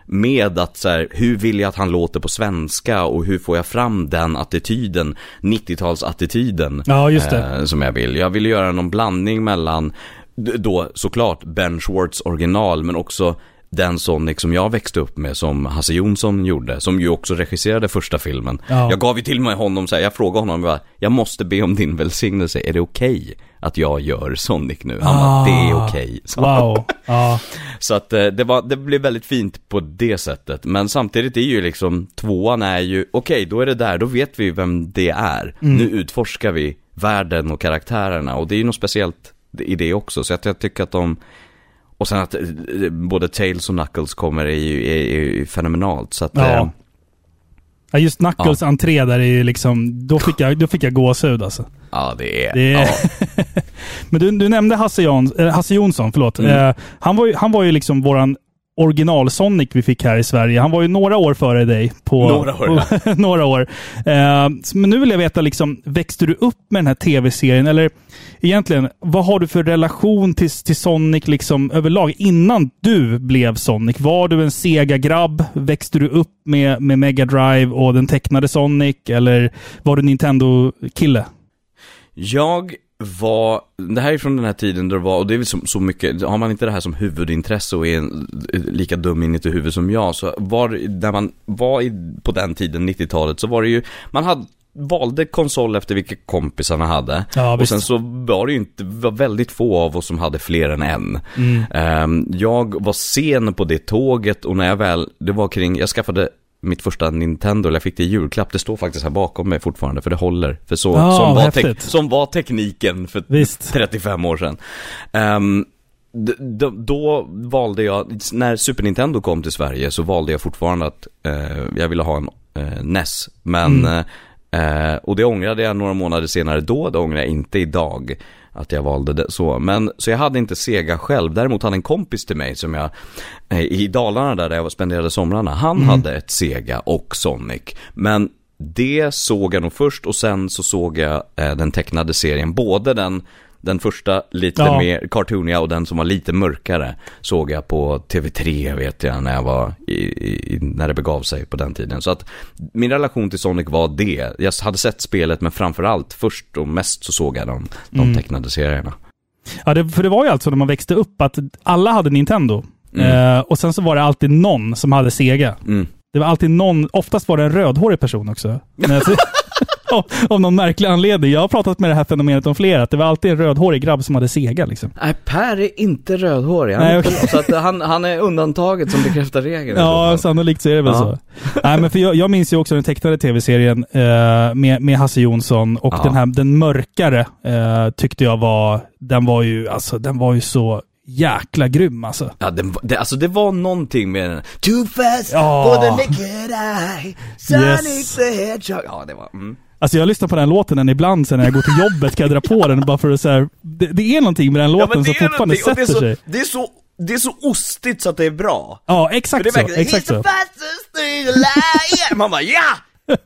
med att så här, hur vill jag att han låter på svenska och hur får jag fram den attityden, 90-talsattityden Ja, just det. eh, som jag vill. Jag vill göra någon blandning mellan då såklart Ben Schwartz original men också den Sonic som jag växte upp med som Hasse Jonsson gjorde, som ju också regisserade första filmen. Ja. Jag gav ju till med honom så här, jag frågade honom bara, jag måste be om din välsignelse, är det okej att jag gör Sonic nu? Han bara, det är Ah, okej. [laughs] sa han. Wow. Ja. [laughs] Så att eh, det, var, det blev väldigt fint på det sättet. Men samtidigt är ju liksom, tvåan är ju, okej då är det där, då vet vi vem det är. Nu utforskar vi världen och karaktärerna och det är ju något speciellt i det också. Så att jag tycker att de, och sen att eh, både Tails och Knuckles kommer är ju, är, är ju fenomenalt. Så att, Ja. eh, ja, just Knuckles entré där är ju liksom... Då fick jag, då fick jag gåshud alltså. ja det är, Det är... ja. [laughs] Men du, du nämnde Hasse, Jons, eh, Hasse Jonsson, förlåt. Mm. Eh, han, var ju, han var ju liksom våran original-Sonic vi fick här i Sverige. Han var ju några år före dig. På, Några år, på, [laughs] några år. Eh, men nu vill jag veta, liksom, växte du upp med den här tv-serien? Eller egentligen, vad har du för relation till, till Sonic liksom, överlag innan du blev Sonic? Var du en Sega-grabb? Växte du upp med, med Mega Drive och den tecknade Sonic? Eller var du Nintendo-kille? Jag var, det här är från den här tiden då det var, och det är väl så, så mycket, har man inte det här som huvudintresse och är en, lika dum inuti huvudet som jag, så var, när man var i, på den tiden, 90-talet, så var det ju, man hade valde konsol efter vilka kompisarna hade. Ja, och sen så var det ju inte, var väldigt få av oss som hade fler än en. Mm. Ehm, jag var sen på det tåget och när jag väl, det var kring, jag skaffade mitt första Nintendo, eller jag fick det i julklapp, det står faktiskt här bakom mig fortfarande för det håller. För så, Ja, som, var tek, som var tekniken för Visst. 35 år sedan. Ehm, d- d- då valde jag, när Super Nintendo kom till Sverige så valde jag fortfarande att eh, jag ville ha en eh, NES. Men, Mm. eh, och det ångrade jag några månader senare då, det ångrar jag inte idag. Att jag valde det så. Men, så jag hade inte Sega själv. Däremot hade en kompis till mig som jag, eh, i Dalarna där jag spenderade somrarna, han hade ett Sega och Sonic. Men det såg jag nog först och sen så såg jag eh, den tecknade serien, både den Den första lite Ja. mer cartooniga och den som var lite mörkare såg jag på TV3 vet jag när jag var i, i, när det begav sig på den tiden. Så att min relation till Sonic var det. Jag hade sett spelet men framförallt först och mest så såg jag de, de Mm. tecknade serierna. Ja, det, för det var ju alltså när man växte upp att alla hade Nintendo. Mm. Eh, och sen så var det alltid någon som hade Sega. Mm. Det var alltid någon, oftast var det en rödhårig person också. [laughs] [laughs] Av, någon märklig anledning. Jag har pratat med det här fenomenet om flera, att det var alltid en rödhårig grabb som hade Sega liksom. Nej, Per är inte rödhårig. Han, Nej, är okej. inte- så att han, han är undantaget som bekräftar regeln. Ja, sannolikt så är det väl Ja. så. Nej, men för jag, jag minns ju också den tecknade tv-serien eh, med, med Hasse Jonsson och Ja. den här, den mörkare eh, tyckte jag var, den var ju, alltså den var ju så jäkla grym alltså. Ja, var- det, alltså det var någonting med den. Too fast Ja. for the naked eye, Sonic Yes. the Hedgehog. Ja, det var... Mm. Alltså jag lyssnar på den låten än ibland sen när jag går till jobbet kan jag dra på den bara för att så här, det, det är någonting med den Ja, låten men som fortfarande och det sätter så, sig. det är så, det är så ostigt så att det är bra. Ja, exakt det så. verkligen, Exakt så. fastest thing alive. Man bara, ja! [laughs]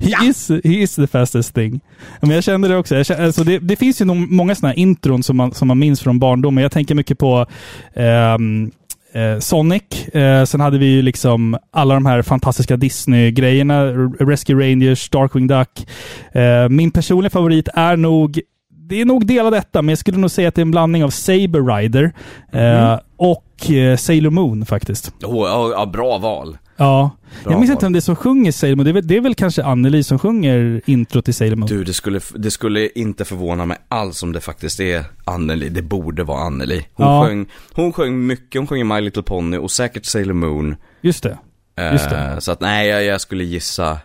He, is, he is the fastest thing. Ja, Men jag kände det också. Jag kände, alltså det, det finns ju nog många sådana här intron som man, som man minns från barndomen. Jag tänker mycket på ehm, eh, Sonic. Eh, sen hade vi ju liksom alla de här fantastiska Disney-grejerna. Rescue Rangers, Darkwing Duck. Eh, min personliga favorit är nog det är nog del av detta, men jag skulle nog säga att det är en blandning av Saber Rider eh, och eh, Sailor Moon faktiskt. Oh, ja, ja, bra val. Ja. Bra jag minns inte om det är som sjunger Sailor Moon. Det är väl, det är väl kanske Anneli som sjunger intro till Sailor Moon. Du, det skulle, det skulle inte förvåna mig alls om det faktiskt är Anneli. Det borde vara Anneli. Hon, Ja. sjöng, hon sjöng mycket, hon sjöng My Little Pony och säkert Sailor Moon. Just det. Eh, Just det. Så att nej, jag, jag skulle gissa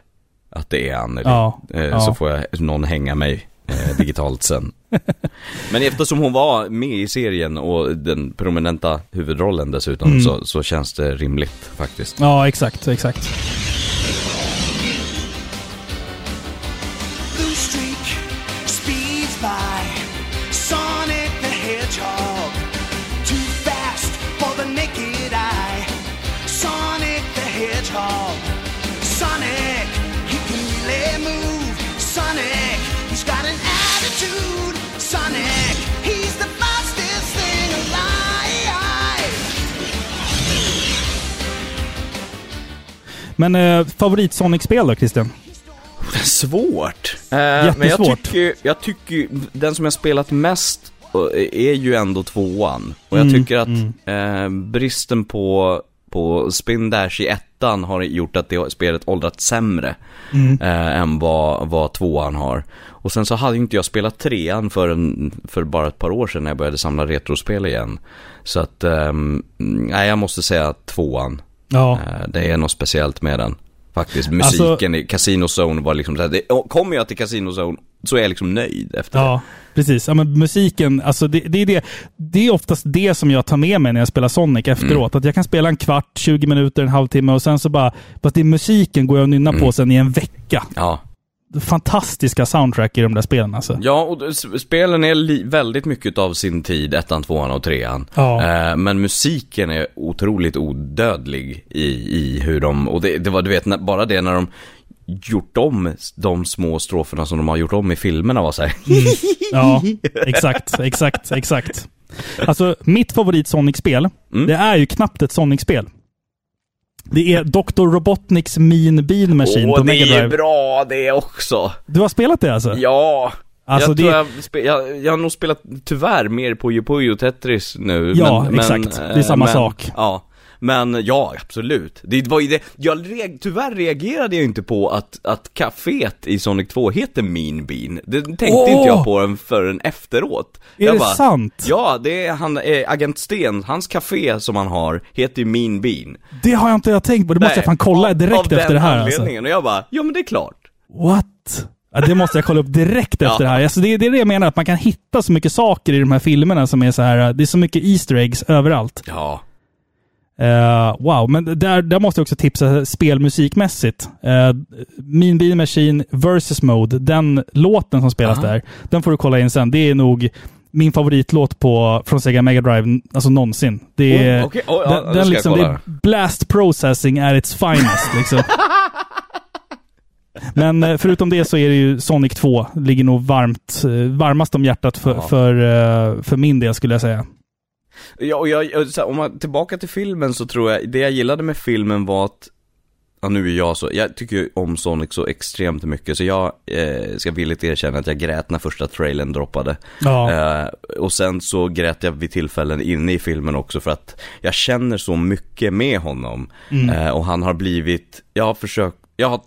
att det är Anneli. Ja, Eh, ja. Så får jag någon hänga mig eh, digitalt sen. [laughs] Men eftersom hon var med i serien och den prominenta huvudrollen dessutom Mm. så, så känns det rimligt faktiskt. Ja, exakt, exakt. Men eh, favorit Sonic-spel då, Christian? Det är svårt. Eh, Men jag Jättesvårt. tycker, jag tycker den som jag spelat mest eh, är ju ändå tvåan. Och jag Mm, tycker att eh, bristen på, på Spin Dash i ettan har gjort att det spelet åldrats sämre Mm. eh, än vad, vad tvåan har. Och sen så hade ju inte jag spelat trean för, en, för bara ett par år sedan när jag började samla retrospel igen. Så att, ehm, nej jag måste säga tvåan. Ja. Eh, Det är något speciellt med den. Faktiskt, Alltså- musiken i Casino Zone var liksom så här, det, kommer jag till Casino Zone så är jag liksom nöjd efter Ja, precis. Ja, men musiken, alltså det, det, är det, det är oftast det som jag tar med mig när jag spelar Sonic efteråt. Att jag kan spela en kvart, 20 minuter, en halvtimme och sen så bara... Fast det är musiken går jag och nynnar på sen i en vecka. det. Ja. Fantastiska soundtrack i de där spelen alltså. Ja, och spelen är väldigt mycket av sin tid, ettan, tvåan och trean. Ja. Eh, men musiken är otroligt odödlig i, i hur de, och det, det var, du vet, när, bara det när de gjort om de små stroferna som de har gjort om i filmerna var så här. Ja, exakt, exakt, exakt. Alltså, mitt favorit Sonic-spel, Mm. det är ju knappt ett Sonic-spel. Det är Dr. Robotniks Mean Bean Machine Åh, på det Mega är Drive. bra det också. Du har spelat det alltså? Ja. Alltså, jag, det- tror jag, jag, jag har nog spelat tyvärr mer på Puyo Puyo Tetris nu. Ja, men, exakt. Men, Det är samma men, sak. Ja. Men ja, absolut. Det var ju det, jag reag, tyvärr reagerade jag inte på att, att kaféet i Sonic 2 heter Mean Bean. Det tänkte Åh! inte jag på den förrän efteråt. Är jag det sant? Ja, det är han, eh, Agent Sten, hans café som han har, heter ju Mean Bean. Det har jag inte jag tänkt på. Det måste Nej, jag fan kolla av- direkt av efter den det här alltså. anledningen. Och jag bara, ja men det är klart. What? Ja, det måste jag kolla upp direkt Ja. efter det här. Alltså det, det är det jag menar, att man kan hitta så mycket saker i de här filmerna som är så här. Det är så mycket Easter eggs överallt. Ja. Eh, wow, men där, där måste jag också tipsa spelmusikmässigt. Uh, mean Bean Machine versus Mode, den låten som spelas Aha. där, den får du kolla in sen. Det är nog min favoritlåt på, från Sega Mega Drive, alltså någonsin. Det är, Oh, okej. Oh, den, den liksom, det är blast processing at its finest. liksom. [laughs] Men eh, förutom det så är det ju Sonic 2. Ligger nog varmt, varmast om hjärtat för, Ja. för, eh, för min del skulle jag säga. Ja, och jag, jag- här, om man tillbaka till filmen så tror jag, det jag gillade med filmen var att Ja nu är jag så, jag tycker ju om Sonic så extremt mycket så jag eh, ska villigt erkänna att jag grät när första trailern droppade. Ja. Eh, och sen så grät jag vid tillfällen inne i filmen också för att jag känner så mycket med honom. Mm. Eh, och han har blivit, jag har försökt, jag har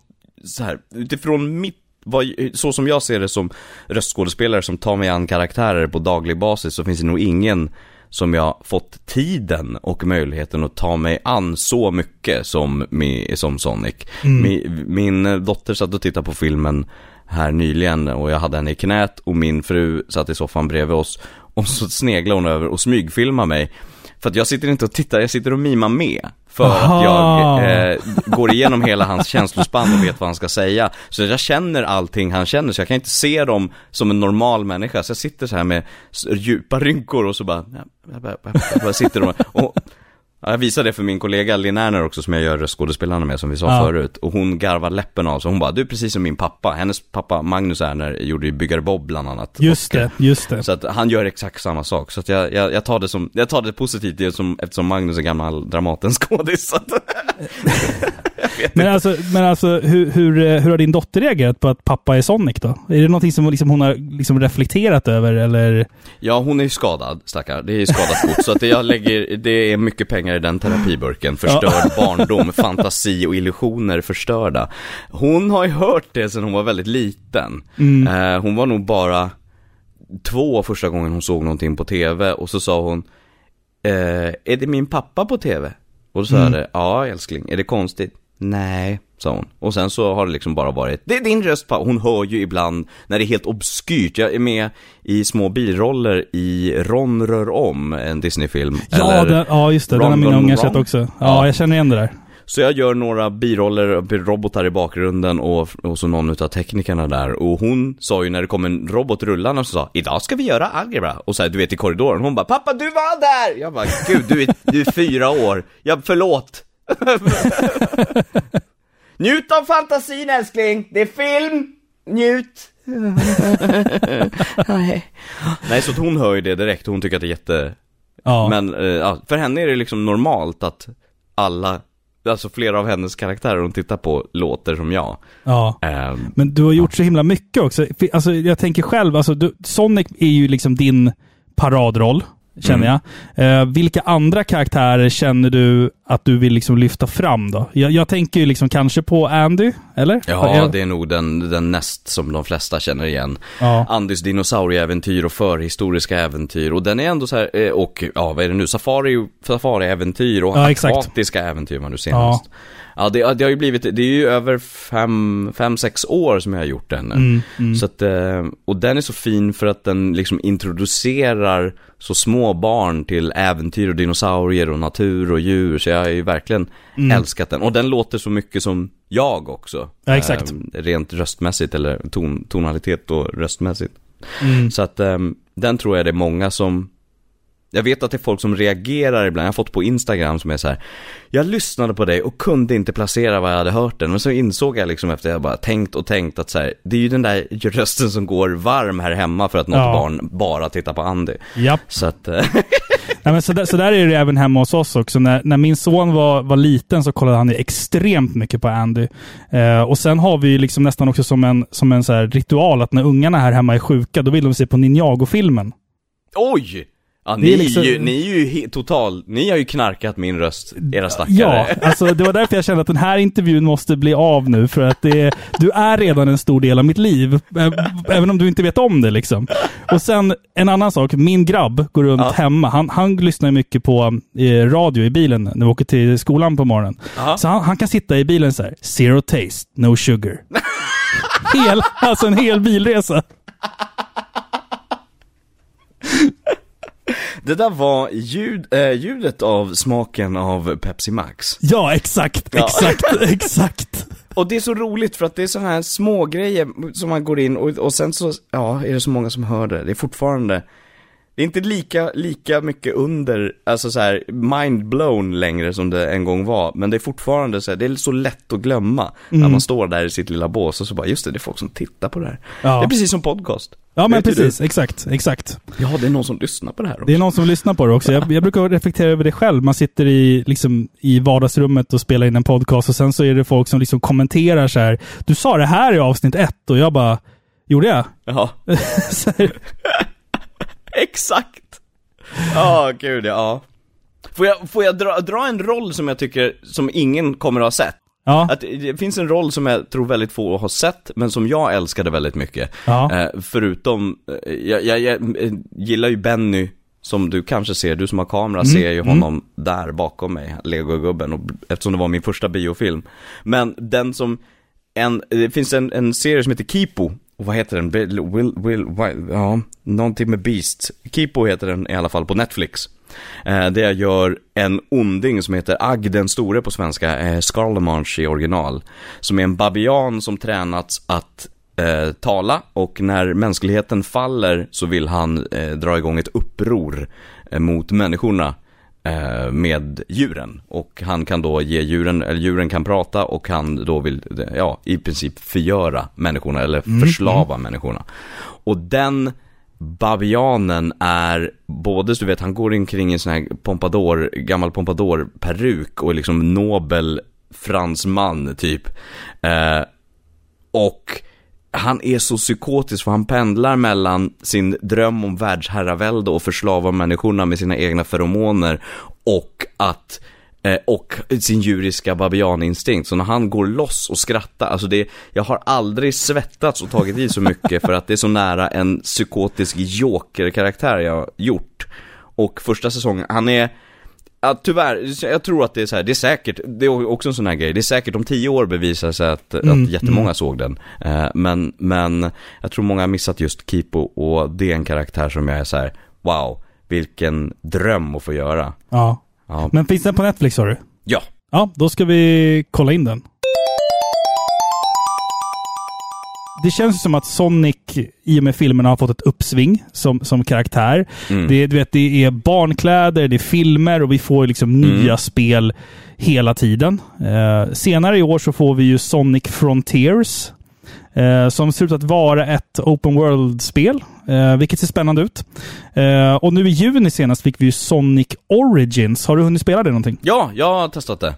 så här, utifrån mitt vad, så som jag ser det som röstskådespelare som tar mig an karaktärer på daglig basis så finns det nog ingen som jag fått tiden och möjligheten att ta mig an så mycket som, som Sonic. Min, min dotter satt och tittade på filmen här nyligen och jag hade henne i knät och min fru satt i soffan bredvid oss och så sneglade hon över och smygfilmade mig. För att jag sitter inte och tittar, jag sitter och mimar med. För Aha. att jag eh, går igenom hela hans känslospann och vet vad han ska säga. Så jag känner allting han känner, så jag kan inte se dem som en normal människa. Så jag sitter så här med djupa rynkor och så bara, jag bara, jag bara sitter och, och jag visade det för min kollega Linn Erner också som jag gör röstskådespelarna med som vi sa Ja. förut. Och hon garvar läppen av sig. Hon bara, du är precis som min pappa. Hennes pappa Magnus Erner gjorde ju Byggare Bob bland annat. Just Och, det, just det. så att han gör exakt samma sak. Så att jag, jag, jag tar det som, jag tar det positivt det som, eftersom Magnus är gammal Dramaten-skådis. Så att, [laughs] Men alltså, men alltså hur, hur, eh, hur har din dotter reagerat på att pappa är Sonic då? Är det någonting som liksom hon har liksom reflekterat över eller? ja, hon är ju skadad, stackar. Det är ju skadat fot. Så att det jag lägger, det är mycket pengar i den terapiburken. Förstörd barndom, fantasi och illusioner förstörda. Hon har ju hört det sedan hon var väldigt liten. Eh, hon var nog bara två första gången hon såg någonting på tv och så sa hon eh, Är det min pappa på tv? Och då sa jag det, ja älskling, är det konstigt? Nej, sa hon. Och sen så har det liksom bara varit, det är din röst pappa. Hon hör ju ibland när det är helt obskyrt. Jag är med i små biroller i Ron rör om, en Disney-film. Ja, den, ja just det. Den Ron, har mina ungar sett också. Ja, Ja. jag känner igen det där. Så jag gör några biroller, robotar i bakgrunden och, och så någon utav teknikerna där. Och hon sa ju när det kom en robot rullande och sa Idag ska vi göra algebra. Och så här, du vet i korridoren, hon bara Pappa du var där! Jag bara Gud du är, du är fyra år. Jag förlåt. [laughs] Njut av fantasin älskling, det är film. Njut. [laughs] Nej så att hon hör ju det direkt, hon tycker att det är jätte Ja. men eh, ja, för henne är det liksom normalt att alla, alltså flera av hennes karaktärer hon tittar på låter som jag. ja. Ehm, Men du har gjort så himla mycket också. Alltså, jag tänker själv, alltså, du, Sonic är ju liksom din paradroll, känner Mm. jag. Eh, vilka andra karaktärer känner du att du vill liksom lyfta fram då? Jag, jag tänker ju liksom kanske på Andy, eller? ja, jag, det är nog den, den näst som de flesta känner igen. Ja. Andys dinosaurieäventyr och förhistoriska äventyr. Och den är ändå så här, eh, och ja, vad är det nu? Safari, safariäventyr och Ja, akvatiska äventyr var nu senast. Ja, det, det har ju blivit, det är ju över fem, fem, sex år som jag har gjort den nu. Mm, mm. Så att, eh, och den är så fin för att den liksom introducerar så små barn till äventyr och dinosaurier och natur och djur. Så jag har ju verkligen älskat den. Och den låter så mycket som jag också. Mm. Ja, exakt. Eh, rent röstmässigt eller ton, tonalitet och röstmässigt. Mm. Så att eh, den tror jag det är många som jag vet att det är folk som reagerar ibland, jag har fått på Instagram som är så här. Jag lyssnade på dig och kunde inte placera vad jag hade hört den, men så insåg jag liksom efter jag bara tänkt och tänkt att så här, det är ju den där rösten som går varm här hemma för att något Ja. barn bara tittar på Andy. Japp. Så att, eh, [laughs] Nej, men så, där, så där är det även hemma hos oss också. När, när min son var, var liten så kollade han extremt mycket på Andy. Eh, och sen har vi ju liksom nästan också som en, som en så ritual att när ungarna här hemma är sjuka, då vill de se på Ninjago-filmen. oj! Ja, ni, är liksom- är ju, ni är ju total, ni har ju knarkat min röst, era stackare. Ja, alltså det var därför jag kände att den här intervjun måste bli av nu. För att det, du är redan en stor del av mitt liv. Även om du inte vet om det liksom. Och sen en annan sak. Min grabb går runt Ja. hemma. Han, han lyssnar mycket på eh, radio i bilen när vi åker till skolan på morgonen. Aha. Så han, han kan sitta i bilen så här. Zero taste, no sugar. [laughs] hel, alltså en hel bilresa. Det där var ljud, eh, ljudet av smaken av Pepsi Max. Ja, exakt, Ja. exakt, [laughs] exakt. Och det är så roligt för att det är sådana här små grejer som man går in och, och sen så, ja, är det så många som hör det. Det är fortfarande, Det är inte lika, lika mycket under, alltså så här mind blown längre som det en gång var. Men det är fortfarande så här, det är så lätt att glömma. Mm. När man står där i sitt lilla bås och så bara, just det, det är folk som tittar på det här. Ja. Det är precis som podcast. Ja, men Vet du precis. Exakt. Exakt. Ja, det är någon som lyssnar på det här också. Det är någon som lyssnar på det också. Jag, jag brukar reflektera över det själv. Man sitter i, liksom, i vardagsrummet och spelar in en podcast och sen så är det folk som liksom kommenterar så här. Du sa det här i avsnitt ett och jag bara, gjorde jag? Ja, [laughs] [laughs] exakt! Ja, gud ja. Får jag, får jag dra, dra en roll som jag tycker, som ingen kommer att ha sett? ja, Att det finns en roll som jag tror väldigt få har sett, men som jag älskade väldigt mycket. Ja. Eh, förutom, eh, jag, jag, jag eh, gillar ju Benny, som du kanske ser, du som har kamera Mm, ser ju honom där bakom mig, Lego-gubben, och, eftersom det var min första biofilm. Men den som, en, det finns en, en serie som heter Kipo, och vad heter den? Will, will, will, will, ja, någonting med Beast. Kipo heter den i alla fall på Netflix. Eh, där jag gör en onding som heter Agg den store på svenska, eh, Scarlemanche i original. Som är en babian som tränats att eh, tala och när mänskligheten faller så vill han eh, dra igång ett uppror eh, mot människorna med djuren. Och han kan då ge djuren, eller djuren kan prata och han då vill, ja, i princip förgöra människorna eller förslava människorna. Och den babianen är både, så du vet, han går omkring i en sån här pompadour, gammal pompadour-peruk och är liksom nobel fransman typ. Eh, och han är så psykotisk för han pendlar mellan sin dröm om världsherravälde och förslava människorna med sina egna feromoner och att eh, och sin djuriska babianinstinkt. Så när han går loss och skrattar, alltså det, jag har aldrig svettats och tagit i så mycket för att det är så nära en psykotisk joker-karaktär jag gjort. Och första säsongen, han är, Ja, tyvärr, jag tror att det är så här, det är säkert, det är också en sån här grej, det är säkert om tio år bevisar sig att, Mm, att jättemånga såg den. Eh, men, men jag tror många har missat just Kipo och det är en karaktär som jag är så här, wow, vilken dröm att få göra. ja. Ja, Men finns den på Netflix sa du? ja. Ja, då ska vi kolla in den. Det känns som att Sonic i och med filmerna har fått ett uppsving som, som karaktär. Mm. Det, du vet, det är barnkläder, det är filmer och vi får liksom nya Mm. spel hela tiden. Eh, senare i år så får vi ju Sonic Frontiers. Eh, som ser ut att vara ett open world-spel, eh, vilket ser spännande ut. Eh, och nu i juni senast fick vi ju Sonic Origins. Har du hunnit spela det någonting? Ja, jag har testat det.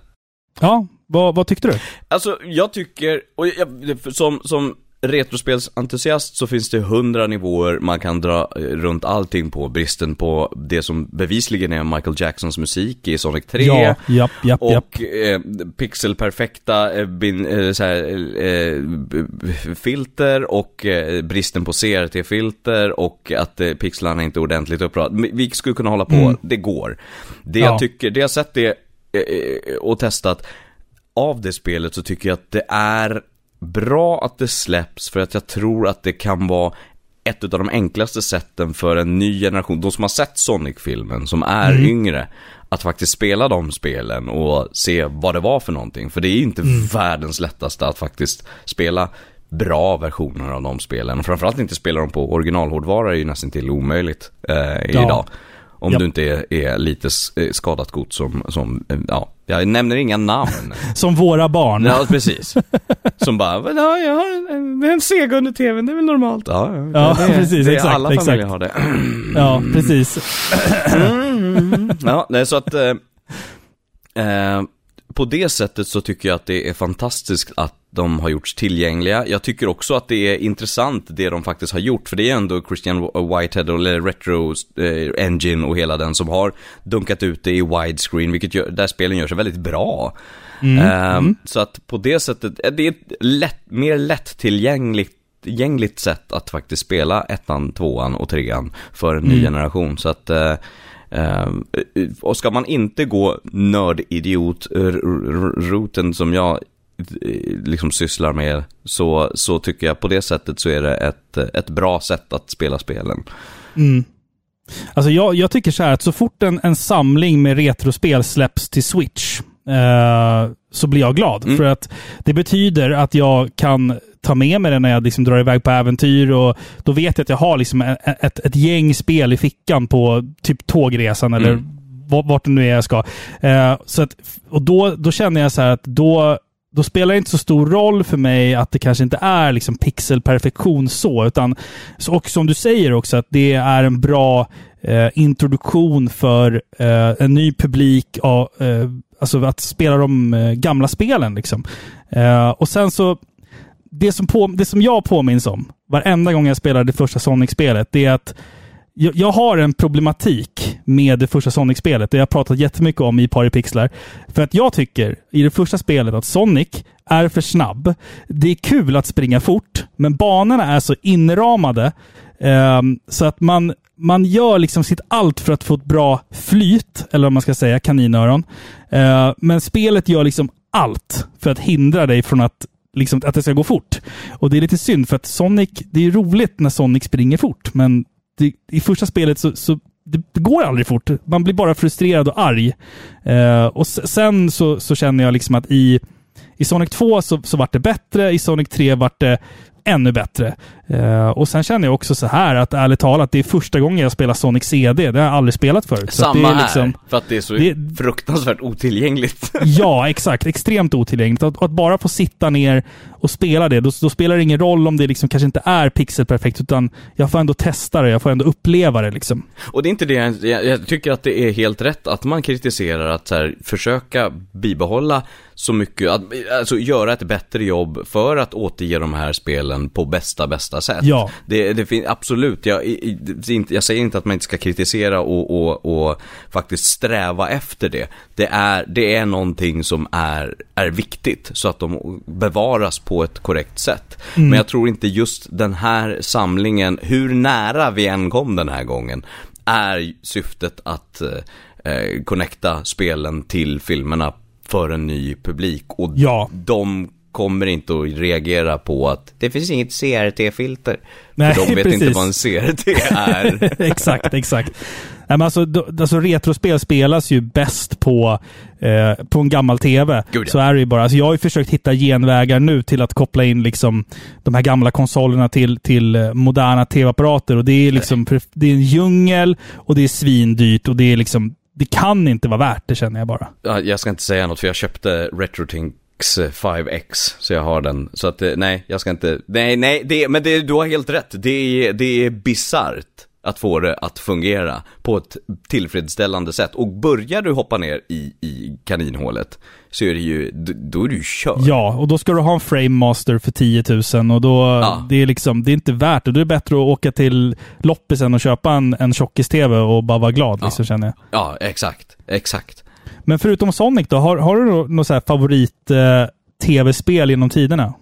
Ja, vad, vad tyckte du? Alltså, jag tycker, och jag, som, som retrospelsentusiast så finns det hundra nivåer man kan dra eh, runt allting på. Bristen på det som bevisligen är Michael Jacksons musik i Sonic 3. Ja, japp, japp, japp. Och eh, pixelperfekta eh, bin, eh, så här, eh, filter och bristen på CRT-filter och att pixlarna inte är ordentligt uppradade. Vi skulle kunna hålla på, Mm. det går. Det Ja. jag tycker, det jag sett det och testat av det spelet så tycker jag att det är bra att det släpps för att jag tror att det kan vara ett av de enklaste sätten för en ny generation, de som har sett Sonic-filmen, som är Mm. yngre, att faktiskt spela de spelen och se vad det var för någonting. För det är inte Mm. världens lättaste att faktiskt spela bra versioner av de spelen. Och framförallt inte spela dem på originalhårdvara är ju nästan till omöjligt eh, idag. Om Ja. du inte är, är lite eh, skadat gods som, som, eh, ja, jag nämner inga namn. [laughs] Som våra barn. Ja, precis. Som bara, "Men ja, jag har en, en Sega under tvn, det är väl normalt. Ja, Ja, det, är- precis, det exakt, Alla exakt. familjer har det. Ja, precis. [clears throat] Ja, nej, så att eh, eh, på det sättet så tycker jag att det är fantastiskt att de har gjorts tillgängliga. Jag tycker också att det är intressant det de faktiskt har gjort, för det är ändå Christian Whitehead eller Retro eh, Engine och hela den som har dunkat ut det i widescreen, vilket gör, där spelen gör sig väldigt bra. Eh, Så att på det sättet, eh, det är ett lätt, mer lättillgängligt gängligt sätt att faktiskt spela ettan, tvåan och trean för en ny generation. Så att eh, eh, och ska man inte gå nördidiot-routen som jag liksom sysslar med så, så tycker jag på det sättet så är det ett, ett bra sätt att spela spelen. Alltså jag, jag tycker så här att så fort en, en samling med retrospel släpps till Switch eh, så blir jag glad. För att det betyder att jag kan ta med mig det när jag liksom drar iväg på äventyr. Och då vet jag att jag har liksom ett, ett, ett gäng spel i fickan på typ tågresan eller Mm. vart det nu är jag ska. Eh, så att, och då, då känner jag så här att då, då spelar det inte så stor roll för mig att det kanske inte är liksom pixelperfektion så, utan och som du säger också att det är en bra eh, introduktion för eh, en ny publik, av, eh, alltså att spela de eh, gamla spelen. Liksom. Eh, och sen så, det som, på, det som jag påminns om varenda gång jag spelar det första Sonic-spelet, det är att jag, jag har en problematik med det första Sonic-spelet. Det har jag pratat jättemycket om i Paripixlar. För att jag tycker i det första spelet att Sonic är för snabb. Det är kul att springa fort, men banorna är så inramade eh, så att man, man gör liksom sitt allt för att få ett bra flyt, eller vad man ska säga, kaninöron. Eh, men spelet gör liksom allt för att hindra dig från att liksom, att det ska gå fort. Och det är lite synd för att Sonic, det är roligt när Sonic springer fort, men det, i första spelet så, så det, det går aldrig fort. Man blir bara frustrerad och arg. Eh, och sen så, så känner jag liksom att i, i Sonic 2 så, så vart det bättre, i Sonic 3 vart det ännu bättre. Eh, och sen känner jag också så här att ärligt talat, det är första gången jag spelar Sonic CD. Det har jag aldrig spelat förut. Så Samma det är liksom, här, för att det är så det- fruktansvärt otillgängligt. [laughs] Ja, exakt. Extremt otillgängligt. Att, att bara få sitta ner och spela det, då, då spelar det ingen roll om det liksom kanske inte är pixelperfekt, utan jag får ändå testa det, jag får ändå uppleva det. Liksom. Och det är inte det, jag, jag, jag tycker att det är helt rätt att man kritiserar att så här, försöka bibehålla så mycket, att, alltså göra ett bättre jobb för att återge de här spelen på bästa, bästa sätt. Ja. Det, det finns absolut, jag, jag säger inte att man inte ska kritisera och, och, och faktiskt sträva efter det. Det är, det är någonting som är, är viktigt så att de bevaras på ett korrekt sätt. Men jag tror inte just den här samlingen, hur nära vi än kom den här gången, är syftet att eh, eh, connecta spelen till filmerna för en ny publik. Och Ja. de kommer inte att reagera på att det finns inget CRT-filter. Nej, för de vet precis. inte vad en CRT är. [laughs] exakt, exakt. Nej, men alltså, då, alltså, retrospel spelas ju bäst på, eh, på en gammal TV. Ja. Så är det ju bara. Alltså, jag har ju försökt hitta genvägar nu till att koppla in liksom, de här gamla konsolerna till, till eh, moderna TV-apparater. Och det är liksom det är en djungel och det är svindyrt och det är liksom det kan inte vara värt det känner jag bara. Ja, jag ska inte säga något för jag köpte RetroTinks 5X så jag har den. Så att eh, nej, jag ska inte, nej, nej, det, men det, du har helt rätt. Det är, det är bisarrt att få det att fungera på ett tillfredsställande sätt. Och börjar du hoppa ner i, i kaninhålet så är det ju, då är du körd. Ja, och då ska du ha en Frame Master för 10 000 och då, Ja. det är liksom, det är inte värt det. Då är det bättre att åka till loppisen och köpa en, en tjockis-TV och bara vara glad, liksom, känner jag. Ja, exakt, exakt. Men förutom Sonic då, har, har du nå- något så här favorit eh, tv-spel genom tiderna?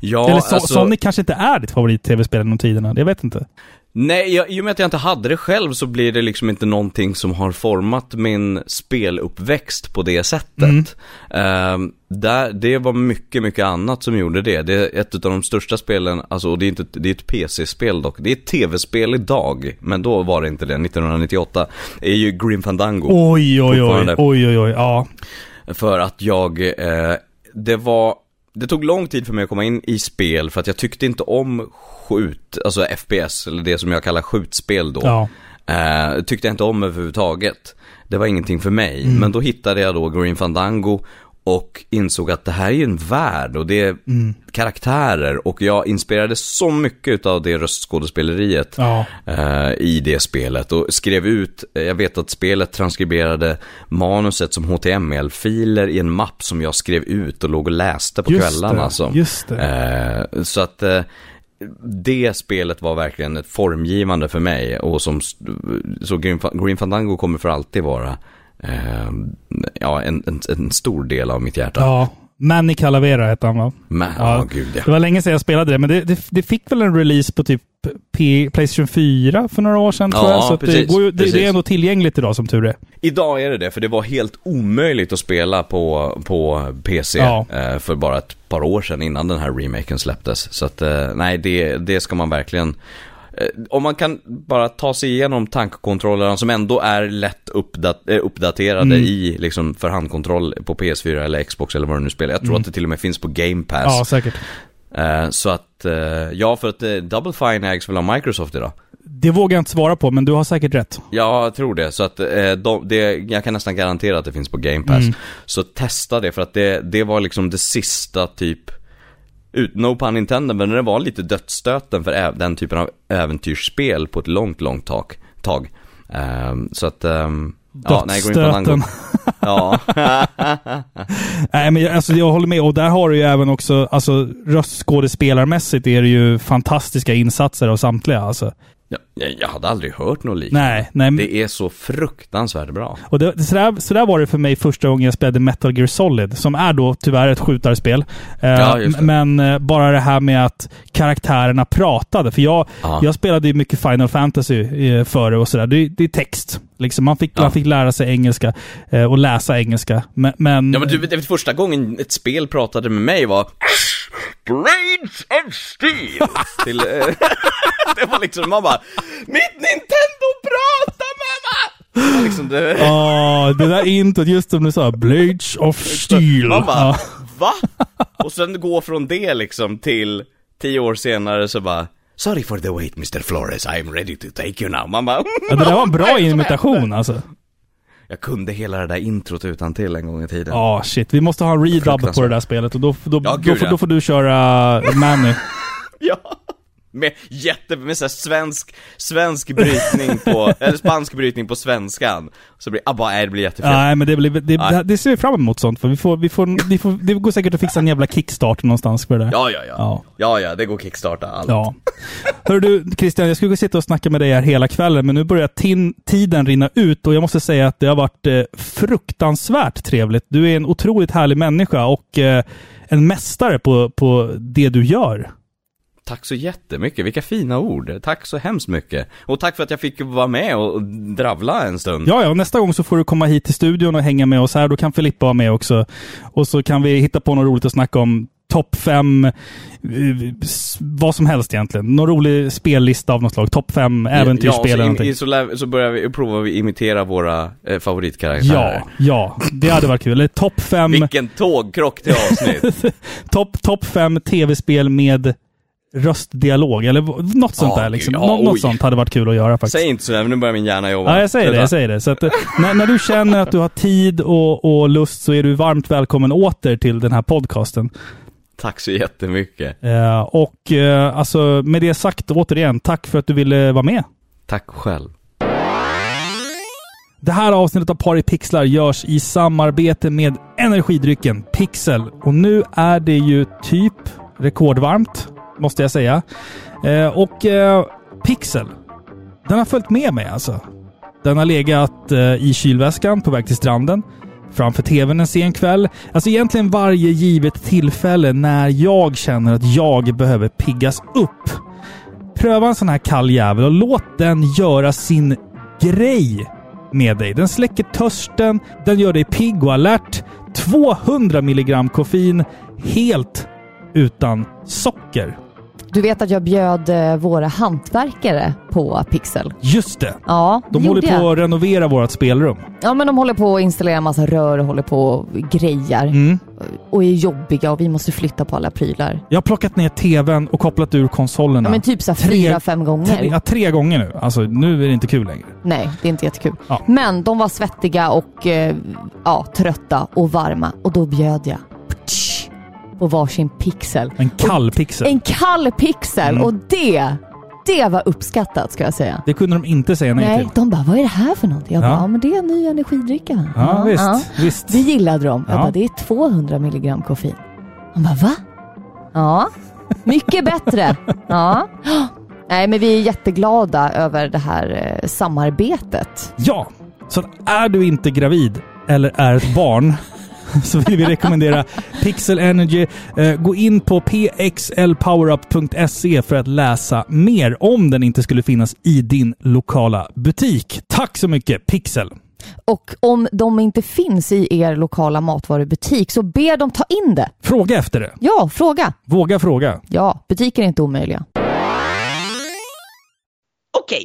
Ja, Eller so alltså, Sonic kanske inte är ditt favorit-tv-spel genom tiderna? Jag vet inte. Nej, jag, i och med att jag inte hade det själv så blir det liksom inte någonting som har format min speluppväxt på det sättet. Ehm, där, det var mycket, mycket annat som gjorde det. Det är ett av de största spelen, alltså och det är inte det är ett PC-spel dock. Det är ett tv-spel idag, men då var det inte det, 1998. är ju Grim Fandango. Oj, oj, oj. Oj, oj, oj. Ja. För att jag, eh, det var, det tog lång tid för mig att komma in i spel för att jag tyckte inte om skjut, alltså FPS, eller det som jag kallar skjutspel då. Ja. Eh, tyckte jag inte om överhuvudtaget. Det var ingenting för mig. Mm. Men då hittade jag då Green Fandango och insåg att det här är ju en värld och det är Mm. karaktärer och jag inspirerades så mycket av det röstskådespeleriet Ja. eh, i det spelet och skrev ut, eh, jag vet att spelet transkriberade manuset som HTML-filer i en mapp som jag skrev ut och låg och läste på Just kvällarna. det, Alltså. just det. Eh, så att eh, det spelet var verkligen ett formgivande för mig och som, så Green, Fa- Green Fandango kommer för alltid vara eh, ja, en, en, en stor del av mitt hjärta. Ja. Manny Calavera hette han va? Men, Ja. ja, gud ja. Det var länge sedan jag spelade det, men det, det, det fick väl en release på typ P, Playstation 4 för några år sedan tror Ja, jag. Så att det, precis, går ju, det, det precis. är ändå tillgängligt idag som tur är. Idag är det det, för det var helt omöjligt att spela på, på PC Ja. eh, för bara ett par år sedan innan den här remaken släpptes. Så att, eh, nej, det, det ska man verkligen Om man kan bara ta sig igenom tankkontrollerna som ändå är lätt uppdat- eh, uppdaterade Mm. i liksom för handkontroll på PS4 eller Xbox eller vad du nu spelar. Jag tror att det till och med finns på Game Pass. Mm. Ja, säkert. Eh, Så att, eh, ja för att eh, Double Fine ägs väl av Microsoft idag? Det vågar jag inte svara på, men du har säkert rätt. Ja, jag tror det. Så att eh, de, det, jag kan nästan garantera att det finns på Game Pass. Mm. Så testa det, för att det, det var liksom det sista typ, ut, no pun intended, men det var lite dödsstöten för den typen av äventyrsspel på ett långt, långt tag. tag. Ehm, så att, ehm, ja, nej, in på. Ja. [laughs] Nej, men jag, alltså, jag håller med. Och där har du ju även också, alltså röstskådespelarmässigt är det ju fantastiska insatser av samtliga. Alltså. Ja, jag, hade aldrig hört något liknande. Nej, nej. men- Det är så fruktansvärt bra. Och det, sådär, sådär var det för mig första gången jag spelade Metal Gear Solid, som är då tyvärr ett skjutarspel. Eh, Ja, det. Men eh, bara det här med att karaktärerna pratade. För jag, Ja. jag spelade ju mycket Final Fantasy eh, före och sådär. Det, det är text. Liksom man, fick, Ja. man fick lära sig engelska och läsa engelska. Men, men Ja men du, vet, första gången ett spel pratade med mig var Blades of Steel! [laughs] Till, eh, [laughs] det var liksom, man bara Mitt Nintendo pratar mamma! Det var liksom det. Ja, det där introt, just som du sa, Blades of Steel. Man bara, Ja. va? Och sen gå från det liksom till tio år senare så bara Sorry for the wait Mr Flores, I am ready to take you now. Man bara Ja, det där var en bra imitation alltså. Jag kunde hela det där introt utan till en gång i tiden. Ja, shit. Vi måste ha en redub på det där spelet och då, då, Ja, då, gud, får, ja. då får du köra Manny. [laughs] Ja. Med jätte, med så här svensk, svensk brytning på, [laughs] eller spansk brytning på svenskan. Så blir, ah, bara, nej, det blir jättefel. Nej, men det, blir, det, det, det ser vi fram emot sånt. För vi får, vi får, vi får, det går säkert att fixa en jävla kickstart någonstans för det där. Ja, ja, ja. Ja. Ja, ja, det går kickstarta allt. Ja. Hör du Christian, jag skulle sitta och snacka med dig här hela kvällen, men nu börjar tin, tiden rinna ut och jag måste säga att det har varit eh, fruktansvärt trevligt. Du är en otroligt härlig människa och eh, en mästare på, på det du gör. Tack så jättemycket, vilka fina ord. Tack så hemskt mycket. Och tack för att jag fick vara med och dravla en stund. Ja, ja, nästa gång så får du komma hit till studion och hänga med oss här. Då kan Filippa vara med också. Och så kan vi hitta på något roligt att snacka om. Topp fem, eh, vad som helst egentligen. Någon rolig spellista av något slag. Topp fem äventyrsspel eller ja, någonting. så, in, så, lär, så börjar vi, provar vi imitera våra eh, favoritkaraktärer. Ja, ja. Det hade varit kul. Eller topp fem, Vilken tågkrock till avsnitt. [laughs] topp top fem tv-spel med röstdialog. Eller något sånt Ja, där liksom. gud, Nå- ja, något sånt hade varit kul att göra faktiskt. Säg inte sådär, nu börjar min hjärna jobba. Ja, jag säger det. Jag säger det. Så att, eh, när, när du känner att du har tid och, och lust så är du varmt välkommen åter till den här podcasten. Tack så jättemycket. Eh, och eh, alltså, med det sagt, återigen, tack för att du ville vara med. Tack själv. Det här avsnittet av Party Pixlar görs i samarbete med energidrycken Pixel. Och nu är det ju typ rekordvarmt, måste jag säga. Eh, och eh, Pixel, den har följt med mig alltså. Den har legat eh, i kylväskan på väg till stranden. Framför tvn en sen kväll. Alltså egentligen varje givet tillfälle när jag känner att jag behöver piggas upp. Pröva en sån här kall jävel och låt den göra sin grej med dig. Den släcker törsten, den gör dig pigg och alert. 200 milligram koffein helt utan socker. Du vet att jag bjöd eh, våra hantverkare på Pixel? Just det! Ja, De håller på jag. att renovera vårt spelrum. Ja, men de håller på att installera massa rör och håller på och grejar. Mm. Och är jobbiga och vi måste flytta på alla prylar. Jag har plockat ner tvn och kopplat ur konsolerna. Ja, men typ så Tre- fyra, fem gånger. tre, ja, tre gånger nu. Alltså nu är det inte kul längre. Nej, det är inte jättekul. Ja. Men de var svettiga och eh, ja, trötta och varma. Och då bjöd jag på varsin pixel. En kall pixel. En kall pixel! Mm. Och det, det var uppskattat ska jag säga. Det kunde de inte säga nej, Nej, till. de bara, vad är det här för någonting? Jag Ja. bara, ja men det är en ny energidryck. va?" Ja, visst. visst. Det gillade de. Jag Ja. bara, det är 200 milligram koffein. De bara, va? Ja, mycket bättre. [laughs] Ja. Nej, men vi är jätteglada över det här eh, samarbetet. Ja, så är du inte gravid eller är ett barn [laughs] så vill vi rekommendera Pixel Energy. Eh, gå in på pxlpowerup.se för att läsa mer om den inte skulle finnas i din lokala butik. Tack så mycket Pixel! Och om de inte finns i er lokala matvarubutik så be dem ta in det. Fråga efter det. Ja, fråga. Våga fråga. Ja, butiker är inte omöjliga. Okej,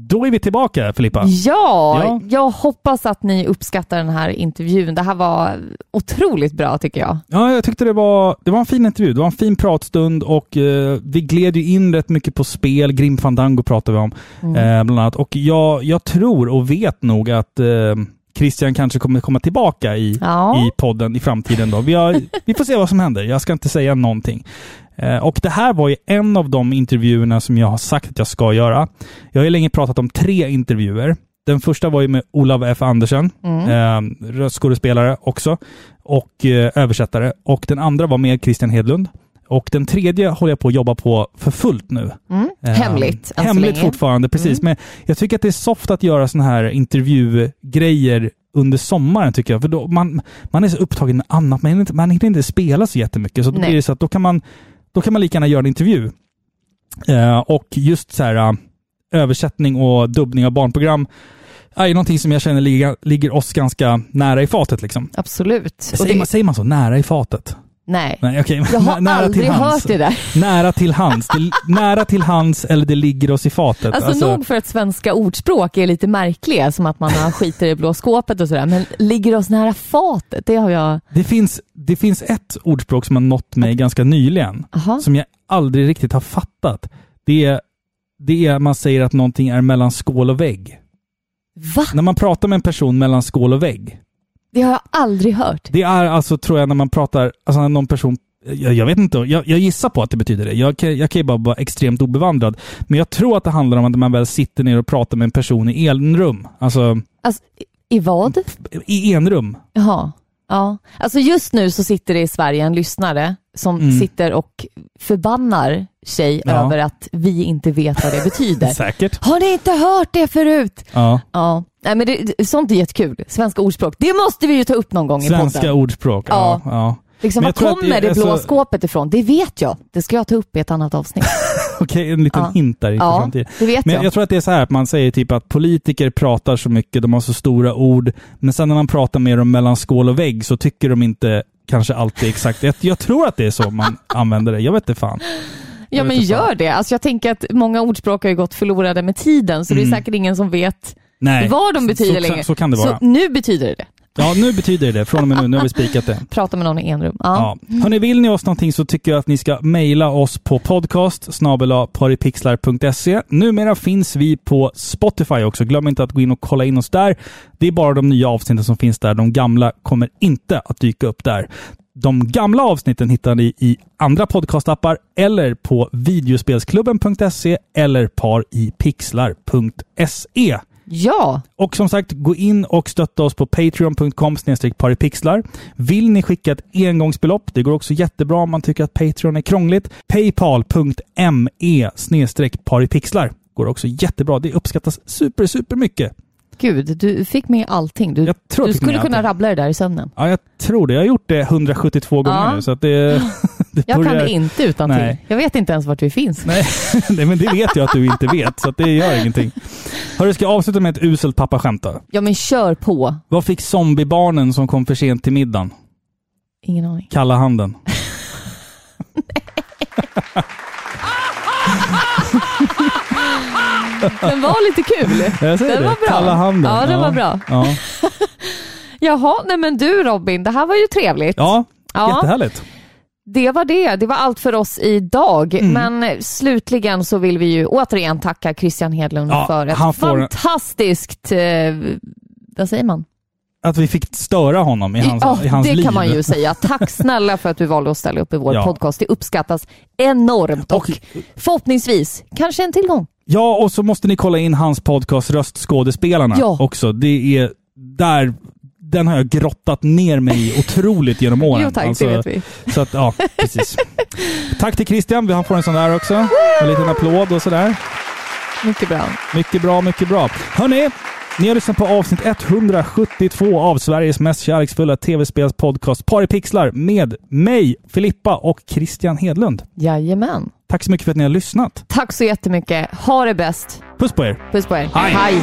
Då är vi tillbaka, Filippa. Ja, Ja. jag hoppas att ni uppskattar den här intervjun. Det här var otroligt bra tycker jag. Ja, jag tyckte det var, det var en fin intervju. Det var en fin pratstund och eh, vi gled ju in rätt mycket på spel. Grim Fandango pratade vi om, eh, bland annat. Och jag, jag tror och vet nog att eh, Christian kanske kommer komma tillbaka i, Ja. i podden i framtiden. Då. Vi, har, vi får se vad som händer. Jag ska inte säga någonting. Eh, och det här var ju en av de intervjuerna som jag har sagt att jag ska göra. Jag har ju länge pratat om tre intervjuer. Den första var ju med Olav F. Andersen, eh, röstskådespelare också, och eh, översättare. Och den andra var med Christian Hedlund. Och den tredje håller jag på att jobba på för fullt nu. Mm. Eh, Hemligt än så Hemligt länge. fortfarande, precis. Men jag tycker att det är soft att göra såna här intervjugrejer under sommaren tycker jag. För då man, man är så upptagen med annat. Man hinner inte, man hinner inte spela så jättemycket. Så då Nej. blir det så att då kan man, då kan man lika gärna göra en intervju. Eh, och just så här eh, översättning och dubbning av barnprogram är någonting som jag känner ligger, ligger oss ganska nära i fatet. Liksom. Absolut. Säger, det, man, säger man så? Nära i fatet? nej, Nej, okej. jag har [laughs] Nära till aldrig hands. hört det där. Nära till hands. Det, [laughs] nära till hands eller det ligger oss i fatet. Alltså, nog för att svenska ordspråk är lite märkliga, som att man skiter i blå skåpet och sådär, men ligger oss nära fatet, det har jag... det, finns, det finns ett ordspråk som har nått mig ganska nyligen, Aha. som jag aldrig riktigt har fattat. Det är, det är man säger att någonting är mellan skål och vägg. Va? När man pratar med en person mellan skål och vägg. Det har jag aldrig hört. Det är alltså, tror jag, när man pratar, alltså när någon person jag, jag vet inte, jag, jag gissar på att det betyder det. Jag, kan- jag kan ju bara vara extremt obevandrad. Men jag tror att det handlar om att man väl sitter ner och pratar med en person i enrum. Alltså, Alltså, i i vad? i enrum. Jaha. Ja. Alltså just nu så sitter det i Sverige en lyssnare som Mm. sitter och förbannar sig Ja. över att vi inte vet vad det betyder. [laughs] Säkert. Har ni inte hört det förut? Ja. Ja. Nej, men det, sånt är jättekul. Svenska ordspråk. Det måste vi ju ta upp någon gång i Svenska podden. ordspråk. Ja. Ja. ja. Liksom, var att kommer det, det- blå alltså- skåpet ifrån? Det vet jag. Det ska jag ta upp i ett annat avsnitt. [laughs] [laughs] Okej, en liten Ja. hint där inför Ja, framtiden. det vet Men jag. jag tror att det är så här att man säger typ att politiker pratar så mycket, de har så stora ord, men sen när man pratar med dem mellan skål och vägg så tycker de inte kanske alltid exakt. Jag, jag tror att det är så man [laughs] använder det. Jag vet inte fan. Ja, men gör det. Alltså, jag tänker att många ordspråk har ju gått förlorade med tiden, så det är säkert ingen som vet Mm. Nej. vad de betyder så, längre. Så, så kan det vara. Så nu betyder det. Ja, nu betyder det Från och med nu. Nu har vi spikat det. [laughs] Prata med någon i enrum. Ja. Ja. Hörrni, vill ni oss någonting så tycker jag att ni ska mejla oss på podcast paripixlar.se. Numera finns vi på Spotify också. Glöm inte att gå in och kolla in oss där. Det är bara de nya avsnitten som finns där. De gamla kommer inte att dyka upp där. De gamla avsnitten hittar ni i andra podcastappar eller på videospelsklubben.se eller paripixlar.se ja, Och som sagt, gå in och stötta oss på patreon.com paripixlar. Vill ni skicka ett engångsbelopp, det går också jättebra om man tycker att Patreon är krångligt. Paypal.me paripixlar går också jättebra. Det uppskattas super, super mycket gud, du fick med allting. Du, du skulle kunna rabbla det där i sömnen. Ja, jag tror det. Jag har gjort det 172 gånger Ja. nu, så att det, [laughs] det Jag börjar... kan det inte utan Nej. till. Jag vet inte ens vart vi finns. Nej, [laughs] nej, men det vet jag att du inte vet, så det gör ingenting. Hörru, ska jag avsluta med ett uselt pappaskämt? Ja, men kör på. Vad fick zombiebarnen som kom för sent till middagen? Ingen aning. Kalla handen. [laughs] Den var lite kul. Jag säger Den det. var bra. Kalla handen. Ja, den var bra. Ja, [laughs] Jaha, nej men du Robin, det här var ju trevligt. ja Ja. jättehärligt. Det var det. Det var allt för oss idag. Mm. Men slutligen så vill vi ju återigen tacka Christian Hedlund Ja, för ett fantastiskt, eh, vad säger man? Att vi fick störa honom i hans, ja, i hans det liv. kan man ju säga. Tack snälla för att du valde att ställa upp i vår Ja. podcast. Det uppskattas enormt och, Och- förhoppningsvis kanske en tillgång. Ja, och så måste ni kolla in hans podcast Röstskådespelarna Ja. också. Det är där, den har jag grottat ner mig i otroligt genom [laughs] åren. Jo tack, Alltså, det vet vi. Så att, ja, precis. Tack till Christian. Vi får en sån där också. En liten applåd och sådär. Mycket bra. Mycket bra, mycket bra. Hörni, ni har lyssnat på avsnitt 172 av Sveriges mest kärleksfulla tv-spelspodcast Par i pixlar med mig, Filippa och Christian Hedlund. Jajamän. Tack så mycket för att ni har lyssnat. Tack så jättemycket. Ha det bäst. Puss på er. Puss på er. Hej. Hej.